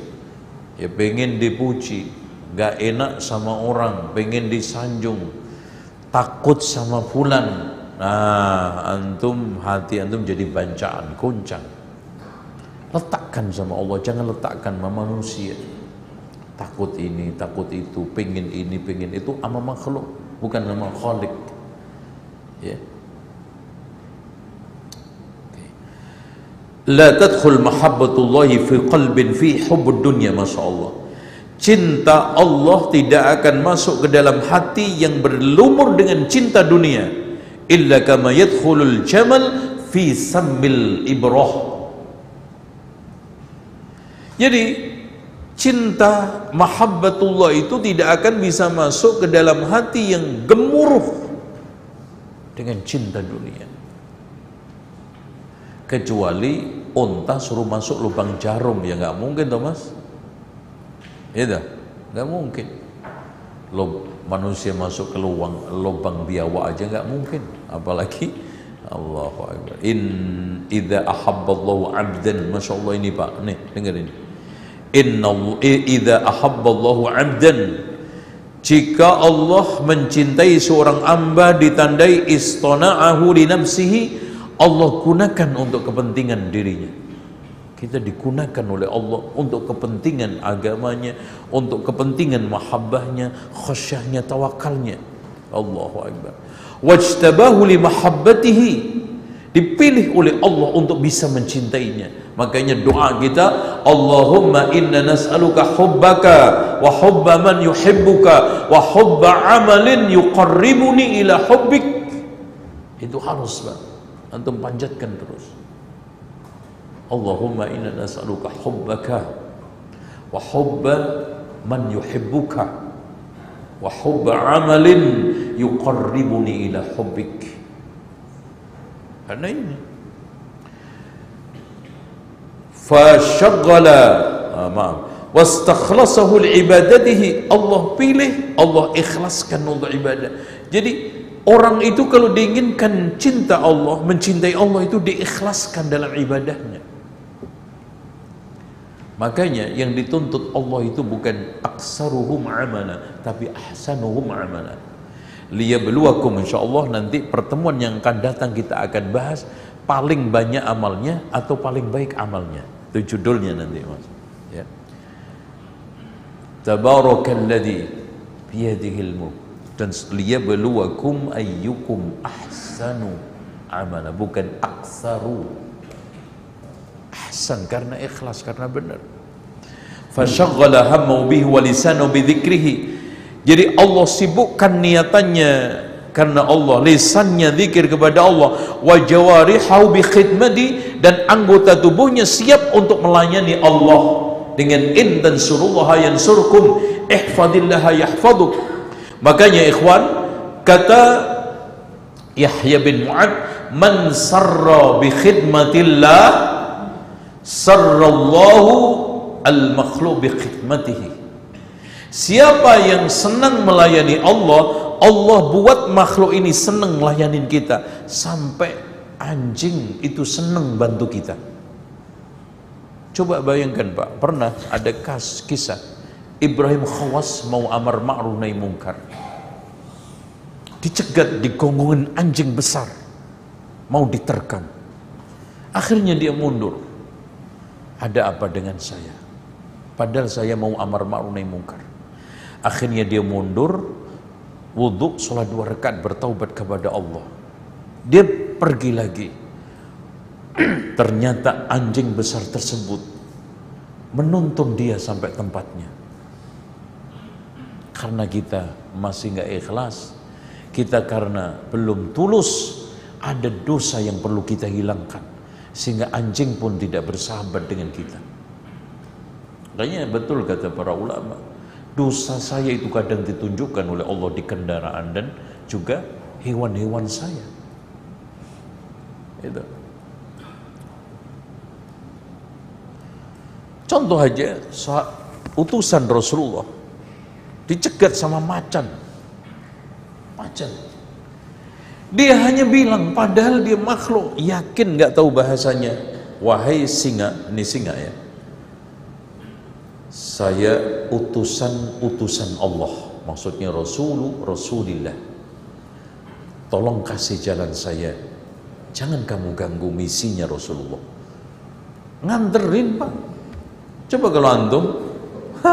ya pengen dipuji gak enak sama orang pengen disanjung takut sama fulan. Nah antum hati antum jadi bancaan kuncang letakkan sama Allah jangan letakkan sama manusia. Takut ini, takut itu, pengen ini, pengen itu sama makhluk, bukan sama khalik. Ya. La tadkhul mahabbatullahi fi qalbin fi hubbud dunya Masya Allah. Cinta Allah tidak akan masuk ke dalam hati yang berlumur dengan cinta dunia Illa kama yadkhulul jamal fi sammil ibrah. Jadi cinta mahabbatullah itu tidak akan bisa masuk ke dalam hati yang gemuruh dengan cinta dunia. Kecuali unta suruh masuk lubang jarum ya nggak mungkin Thomas ya dah nggak mungkin. Lob, manusia masuk ke lubang lubang biawa aja nggak mungkin. Apalagi Allahu Akbar. In idza ahabballahu 'abdan masyaallah ini Pak. Nih dengerin. Inna idza ahabballahu 'abdan jika Allah mencintai seorang hamba ditandai istona'ahu li nafsihi Allah gunakan untuk kepentingan dirinya. Kita digunakan oleh Allah untuk kepentingan agamanya untuk kepentingan mahabbahnya khasyahnya tawakalnya. Allahu Akbar. Wajtabahu li mahabbatihi. Dipilih oleh Allah untuk bisa mencintainya makanya doa kita Allahumma inna nas'aluka hubbaka wa hubba man yuhibbuka wa hubba amalin yuqarribuni ila hubbik. Itu harus Pak. Antum panjatkan terus. Allahumma inna nas'aluka hubbaka wa hubba man yuhibbuka wa hubba amalin yuqarribuni ila hubbik. Karena ini fasyaggala ah, maaf wastakhlasahu liibadatihi Allah pilih Allah ikhlaskan untuk ibadah jadi Orang itu kalau diinginkan cinta Allah, mencintai Allah itu diikhlaskan dalam ibadahnya. Makanya yang dituntut Allah itu bukan aksaruhum amana, tapi ahsanuhum amana. Liyabluwakum insyaallah nanti pertemuan yang akan datang kita akan bahas paling banyak amalnya atau paling baik amalnya. Itu judulnya nanti Mas. Ya. Tabarakalladzi biyadihil mulk dan liyabluwakum ayyukum ahsanu amala. Bukan aksaru. Ahsan karena ikhlas karena benar. Fasyaggala hammu bihi wa lisanu bidzikrihi jadi Allah sibukkan niatannya karena Allah lisannya zikir kepada Allah. Wa jawarihu bi khidmati. Dan anggota tubuhnya siap untuk melayani Allah. Dengan in dan surullaha yansurkum. Ihfadillaha yahfaduk. Makanya ikhwan kata Yahya bin Mu'ad man sarra bi khidmatillah sarrallahu al makhluq bi khidmatihi. Siapa yang senang melayani Allah Allah buat makhluk ini senang melayani kita sampai anjing itu senang bantu kita coba bayangkan Pak pernah ada kas kisah Ibrahim Khawas mau amar ma'ruf nahi mungkar. Dicegat di gonggongan anjing besar. Mau diterkam. Akhirnya dia mundur. Ada apa dengan saya? Padahal saya mau amar ma'ruf nahi mungkar. Akhirnya dia mundur, wudhu, sholat dua rakaat bertaubat kepada Allah. Dia pergi lagi. Ternyata anjing besar tersebut menuntun dia sampai tempatnya karena kita masih nggak ikhlas kita karena belum tulus ada dosa yang perlu kita hilangkan sehingga anjing pun tidak bersahabat dengan kita makanya betul kata para ulama dosa saya itu kadang ditunjukkan oleh Allah di kendaraan dan juga hewan-hewan saya. Itu. Contoh aja utusan Rasulullah. Dicegat sama macan. Macan. Dia hanya bilang padahal dia makhluk. Yakin nggak tahu bahasanya? Wahai singa ini singa ya saya utusan utusan Allah maksudnya Rasulu Rasulillah. Tolong kasih jalan saya. Jangan kamu ganggu misinya Rasulullah. Nganterin pak. Coba kalau antum Ha,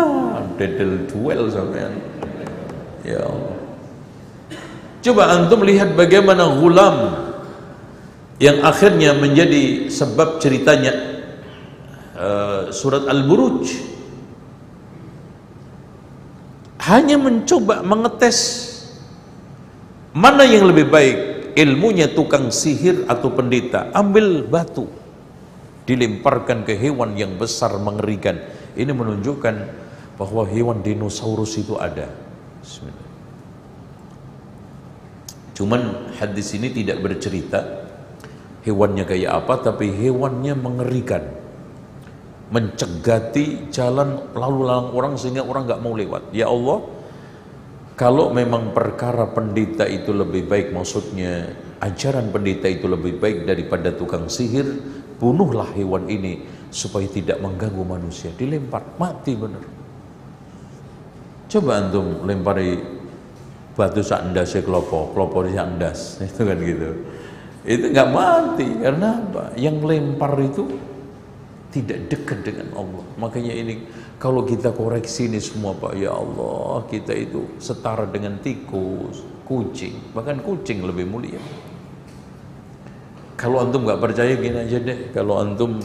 dedel duel sampean. Ya. Coba antum lihat bagaimana gulam yang akhirnya menjadi sebab ceritanya uh, surat Al-Buruj hanya mencoba mengetes mana yang lebih baik ilmunya tukang sihir atau pendeta. Ambil batu dilemparkan ke hewan yang besar mengerikan. Ini menunjukkan bahwa hewan dinosaurus itu ada. Bismillah. cuman hadis ini tidak bercerita hewannya kayak apa tapi hewannya mengerikan mencegati jalan lalu lalang orang sehingga orang nggak mau lewat. Ya Allah kalau memang perkara pendeta itu lebih baik maksudnya ajaran pendeta itu lebih baik daripada tukang sihir bunuhlah hewan ini supaya tidak mengganggu manusia. Dilempar mati benar. Coba antum lempari batu sakndasnya kelopo kelopo sakndas itu kan gitu. Itu nggak mati karena apa? Yang lempar itu tidak dekat dengan Allah makanya ini kalau kita koreksi ini semua Pak, ya Allah, kita itu setara dengan tikus, kucing, bahkan kucing lebih mulia. Kalau antum nggak percaya gini aja deh, kalau antum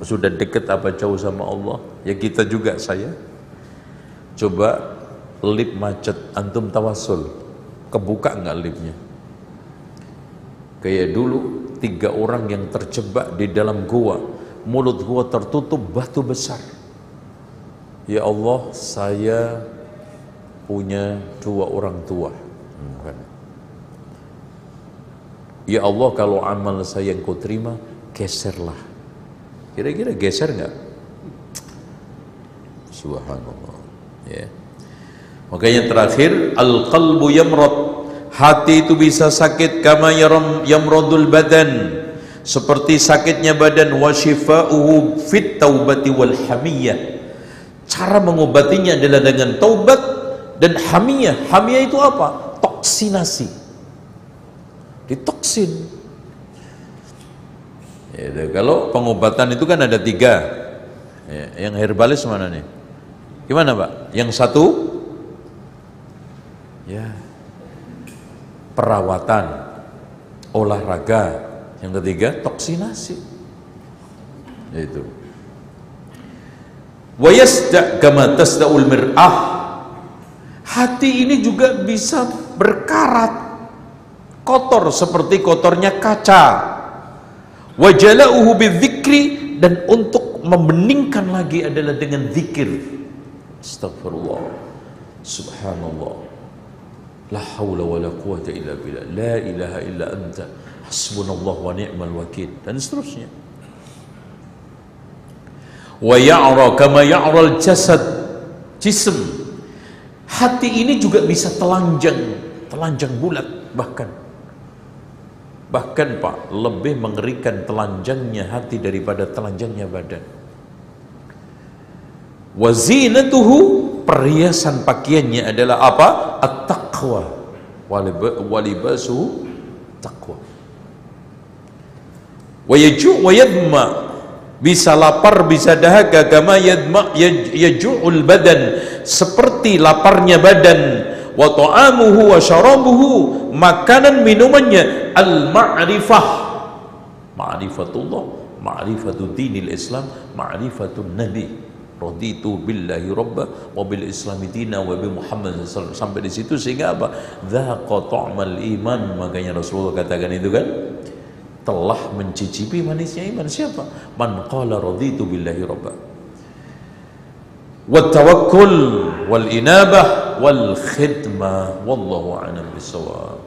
sudah dekat apa jauh sama Allah, ya kita juga saya. Coba lip macet, antum tawasul, kebuka nggak lipnya? Kayak dulu tiga orang yang terjebak di dalam gua, mulut gua tertutup batu besar Ya Allah saya punya dua orang tua hmm, kan? Ya Allah kalau amal saya yang kau terima geserlah Kira-kira geser nggak? Subhanallah ya. Makanya terakhir Al-qalbu yamrad Hati itu bisa sakit Kama yamradul badan Seperti sakitnya badan Wa shifa'uhu fit taubati wal hamiyah Cara mengobatinya adalah dengan taubat dan hamiyah. Hamiyah itu apa? Toksinasi. Ditoksin. Ya, kalau pengobatan itu kan ada tiga. Ya, yang herbalis mana nih? Gimana Pak? Yang satu? Ya. Perawatan. Olahraga. Yang ketiga toksinasi. Itu. Wa yasda kama tasdaul mir'ah. Hati ini juga bisa berkarat. Kotor seperti kotornya kaca. Wa jala'uhu bidzikri dan untuk membeningkan lagi adalah dengan zikir astagfirullah subhanallah. La haula wala quwata illa billah. La ilaha illa anta hasbunallah wa ni'mal wakil. Dan seterusnya. Wa ya'ra kama ya'ral jasad. Jism. Hati ini juga bisa telanjang. Telanjang bulat bahkan. Bahkan Pak lebih mengerikan telanjangnya hati daripada telanjangnya badan. Wazinatuhu perhiasan pakaiannya adalah apa? At-taqwa. Walibasu taqwa wa yaju wa yadma bisa lapar bisa dahaga. Kama yadma yaju'ul badan. Seperti laparnya badan. Wa ta'amuhu wa syarabuhu. Makanan minumannya. Al ma'rifah ma'rifatullah. Ma'rifatu dinil islam. Ma'rifatun nabi. Raditu billahi rabba wa bil islami dina wa bi muhammad sampai di situ sehingga apa? Dzaqa ta'mal iman. Makanya Rasulullah katakan itu kan telah mencicipi manisnya iman siapa? Man qala raditu billahi rabba. Wat tawakkul wal inabah wal khidmah wallahu a'lam bisawab.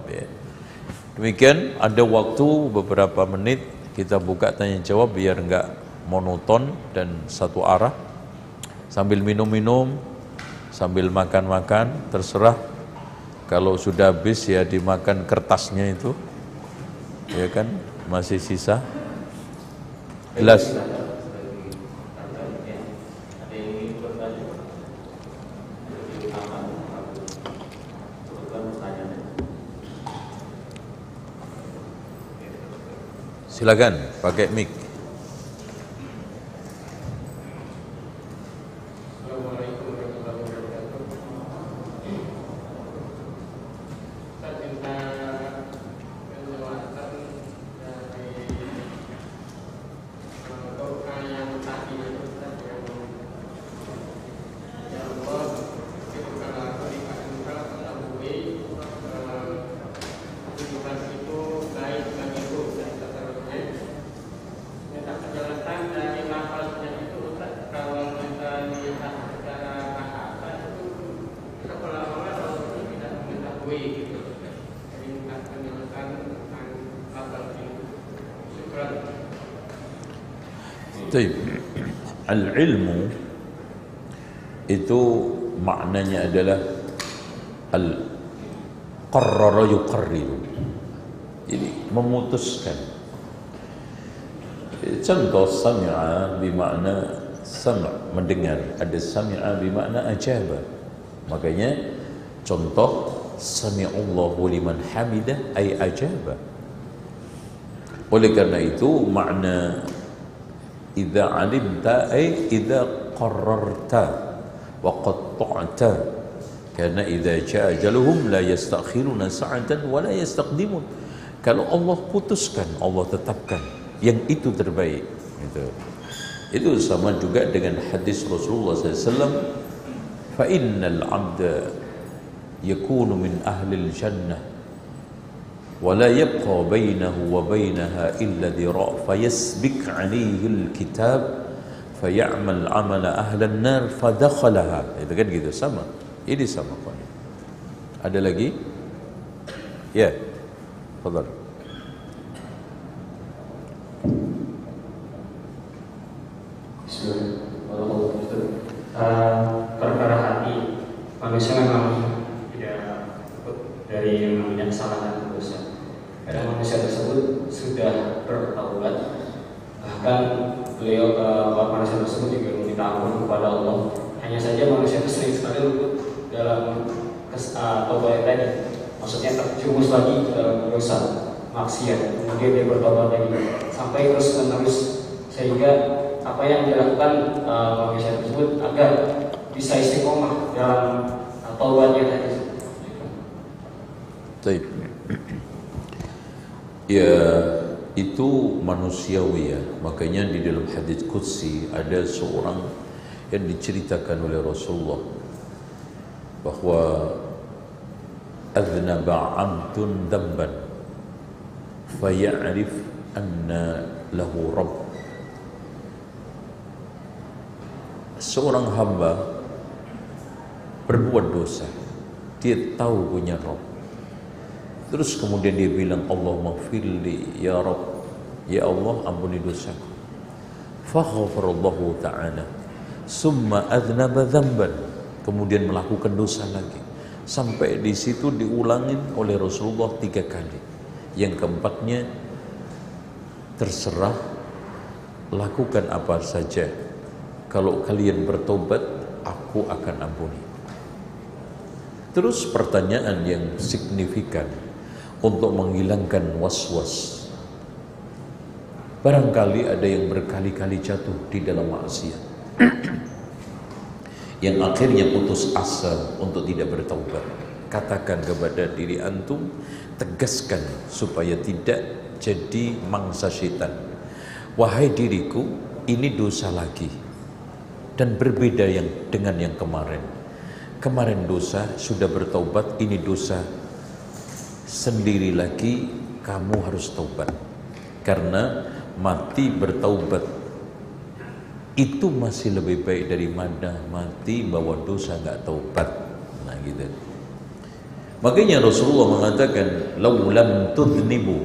Demikian ada waktu beberapa menit kita buka tanya jawab biar enggak monoton dan satu arah. Sambil minum-minum, sambil makan-makan, terserah. Kalau sudah habis ya dimakan kertasnya itu. Ya kan? Masih sisa gelas. Silakan pakai mic. Assalamualaikum mengetahui gitu. Jadi minta penjelasan tentang apa itu. Syukran. Taib. Al-ilmu itu maknanya adalah al qarrara yuqarriru. Jadi memutuskan. Contoh sami'a bermakna sam' mendengar, ada sami'a bermakna ajaba. Makanya contoh sami'allahu liman hamidah ay ajaba. Oleh karena itu makna idza alimta ay idza qarrarta wa qatta'ta. Karena idza jaa ajaluhum la yastakhiruna sa'atan wa la yastaqdimun. Kalau Allah putuskan Allah tetapkan yang itu terbaik. Itu. Itu sama juga dengan hadis Rasulullah SAW fa innal 'abda yakunu min ahli al-jannah ولا يبقى بينه وبينها إلا ذراع فيسبك عليه الكتاب فيعمل عمل أهل النار فدخلها itu kan gitu sama ini sama kan ada lagi ya تفضل Bismillahirrahmanirrahim. Uh, perkara hati manusia memang tidak luput dari yang namanya kesalahan dan dosa. Kadang manusia tersebut sudah bertaubat, bahkan beliau uh, manusia tersebut juga meminta ampun kepada Allah. Hanya saja manusia itu sering sekali luput dalam kes, uh, tadi. Maksudnya terjumus lagi ke dalam dosa maksiat, kemudian dia bertobat lagi sampai terus menerus sehingga apa yang dilakukan uh, manusia tersebut agar bisa istiqomah dalam uh, taubatnya tadi. Taib. Ya itu manusiawi ya. Makanya di dalam hadis qudsi ada seorang yang diceritakan oleh Rasulullah bahwa aznaba 'abdun damban faya'rif anna lahu rabb. Seorang hamba berbuat dosa dia tahu punya Rabb. Terus kemudian dia bilang Allah maghfirli ya Rabb ya Allah ampuni dosaku. Faghfarallahu ta'ala. Summa adnaba dhanban kemudian melakukan dosa lagi. Sampai di situ diulangin oleh Rasulullah tiga kali. Yang keempatnya terserah lakukan apa saja. Kalau kalian bertobat aku akan ampuni. Terus pertanyaan yang signifikan. Untuk menghilangkan was-was barangkali ada yang berkali-kali jatuh di dalam maksiat. Yang akhirnya putus asa untuk tidak bertaubat. Katakan kepada diri antum tegaskan supaya tidak jadi mangsa syaitan wahai diriku ini dosa lagi. Dan berbeda yang dengan yang kemarin. Kemarin dosa sudah bertaubat ini dosa. Sendiri lagi kamu harus taubat. Karena mati bertaubat. Itu masih lebih baik dari mana mati bawa dosa nggak taubat. Nah gitu. Makanya Rasulullah mengatakan lau lam tudnibu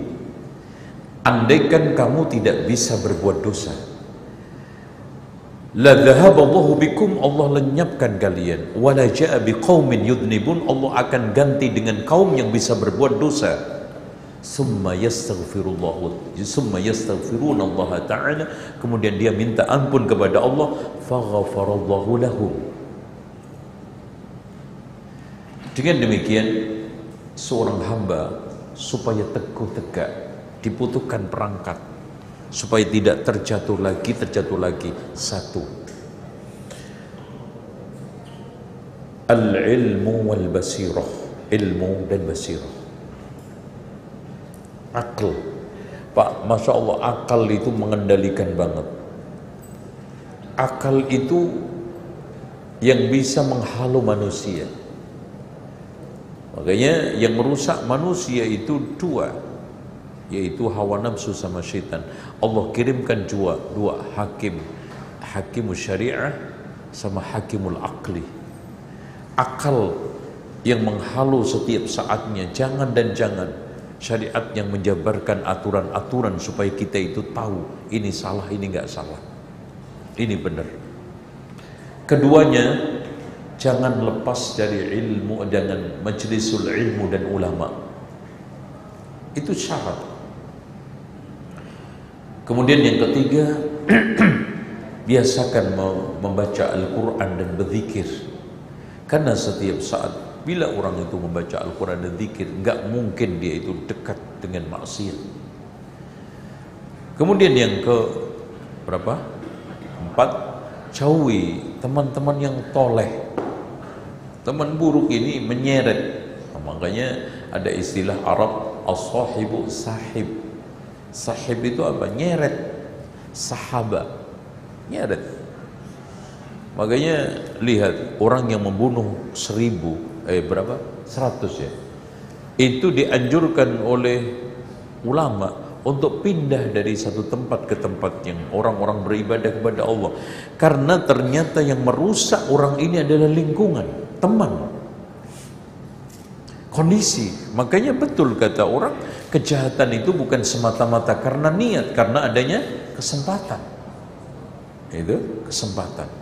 andaikan kamu tidak bisa berbuat dosa la dhahaballahu bikum. Allah lenyapkan kalian. Wala jaa biqaumin yudnibun Allah akan ganti dengan kaum yang bisa berbuat dosa summa yastaghfirullah summa yastaghfiruna Allah taala. Kemudian dia minta ampun kepada Allah. Faghfarallahu lahum. Dengan demikian seorang hamba supaya teguh tegak dibutuhkan perangkat. Supaya tidak terjatuh lagi terjatuh lagi. Satu. Al ilmu wal basirah. Ilmu dan basirah akal. Pak Masya Allah akal itu mengendalikan banget. Akal itu yang bisa menghalau manusia. Makanya yang merusak manusia itu dua yaitu hawa nafsu sama syaitan. Allah kirimkan dua dua hakim. Hakimul syariah sama hakimul akli. Akal yang menghalu setiap saatnya jangan dan jangan syariat yang menjabarkan aturan-aturan supaya kita itu tahu ini salah ini nggak salah. Ini benar. Keduanya jangan lepas dari ilmu dengan majlisul ilmu dan ulama. Itu syarat. Kemudian yang ketiga biasakan membaca Al-Quran dan berzikir. Karena setiap saat bila orang itu membaca Al-Quran dan zikir nggak mungkin dia itu dekat dengan maksiat. Kemudian yang ke berapa? Empat jauhi teman-teman yang toleh. Teman buruk ini menyeret. Nah, makanya ada istilah Arab as-sahibu sahib. Sahib itu apa? Nyeret. Sahabat nyeret. Makanya lihat orang yang membunuh seribu eh berapa? 100 ya. Itu dianjurkan oleh ulama untuk pindah dari satu tempat ke tempat yang orang-orang beribadah kepada Allah. Karena ternyata yang merusak orang ini adalah lingkungan, teman. Kondisi. Makanya betul kata orang, kejahatan itu bukan semata-mata karena niat, karena adanya kesempatan. Itu kesempatan.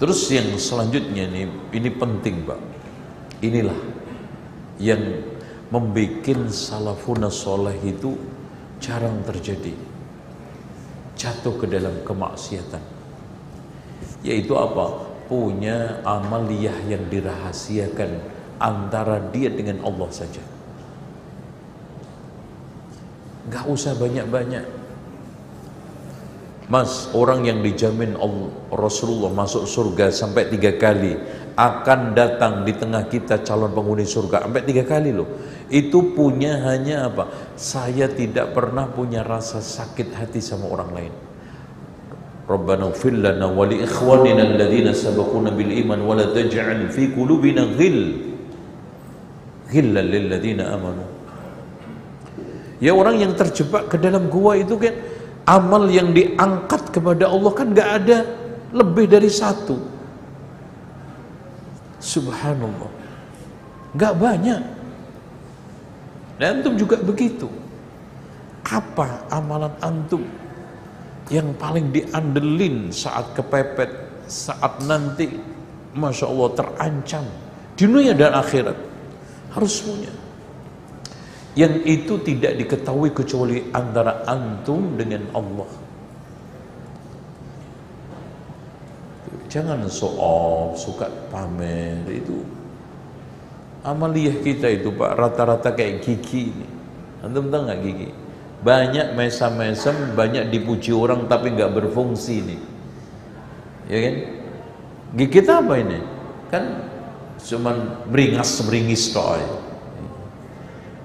Terus yang selanjutnya nih, ini penting Pak. Inilah yang membuat salafuna soleh itu jarang terjadi. Jatuh ke dalam kemaksiatan. Yaitu apa? Punya amaliyah yang dirahasiakan antara dia dengan Allah saja. Gak usah banyak-banyak Mas, orang yang dijamin Allah, Rasulullah masuk surga sampai tiga kali akan datang di tengah kita calon penghuni surga sampai tiga kali loh. Itu punya hanya apa? Saya tidak pernah punya rasa sakit hati sama orang lain. Rabbana ighfir lana wa li ikhwanina alladhina sabaquna bil iman wa la taj'al fi qulubina ghil ghillan lil amanu. Ya orang yang terjebak ke dalam gua itu kan amal yang diangkat kepada Allah kan gak ada lebih dari satu. Subhanallah. Gak banyak. Dan antum juga begitu. Apa amalan antum yang paling diandelin saat kepepet saat nanti Masya Allah terancam di dunia dan akhirat? Harus punya yang itu tidak diketahui kecuali antara antum dengan Allah. Jangan soal suka pamer itu. Amaliyah kita itu Pak rata-rata kayak gigi ini. Antum tahu nggak gigi? Banyak mesam-mesam, banyak dipuji orang tapi nggak berfungsi ini. Ya kan? Gigi kita apa ini? Kan cuman beringas beringis toh.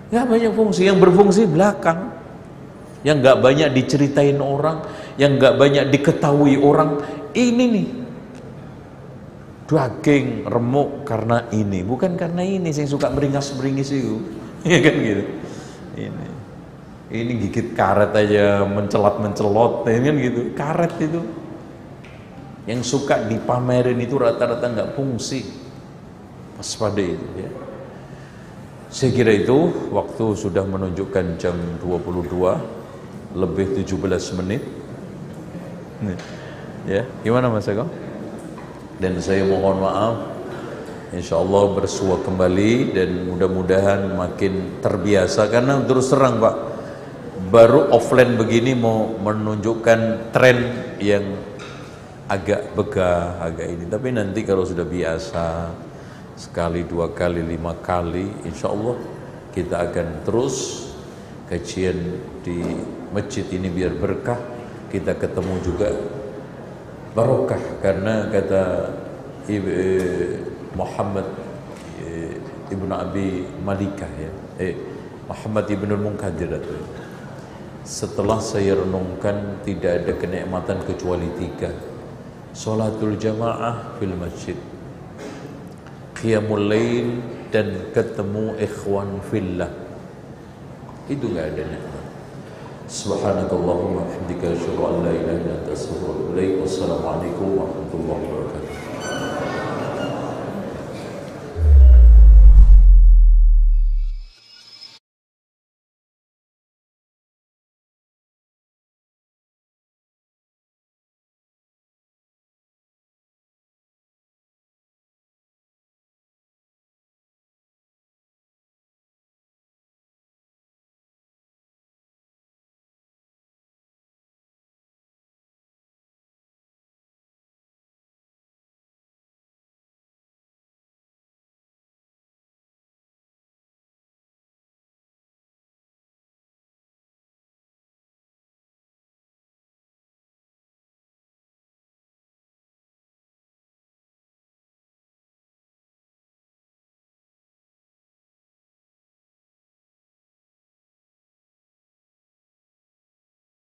Ya banyak fungsi, yang berfungsi belakang. Yang gak banyak diceritain orang, yang gak banyak diketahui orang. Ini nih. Daging remuk karena ini, bukan karena ini saya suka beringas-beringis itu. Ya kan gitu. Ini. Ini gigit karet aja mencelat-mencelot, ya kan gitu. Karet itu. Yang suka dipamerin itu rata-rata nggak fungsi. Pas pada itu ya. Saya kira itu waktu sudah menunjukkan jam 22 lebih 17 menit. Ya, gimana Mas Eko? Dan saya mohon maaf. Insya Allah bersua kembali dan mudah-mudahan makin terbiasa karena terus terang Pak baru offline begini mau menunjukkan tren yang agak begah agak ini tapi nanti kalau sudah biasa sekali, dua kali, lima kali, insya Allah kita akan terus kajian di masjid ini biar berkah, kita ketemu juga barokah karena kata Muhammad Ibnu Abi Malikah ya, eh, Muhammad Ibnu Munkadir setelah saya renungkan tidak ada kenikmatan kecuali tiga. Salatul jamaah fil masjid qiyamul lail dan ketemu ikhwan fillah. Itu enggak ada nikmat. Subhanakallahumma hamdika asyhadu an la ilaha illa anta astaghfiruka wa atubu ilaik warahmatullahi wabarakatuh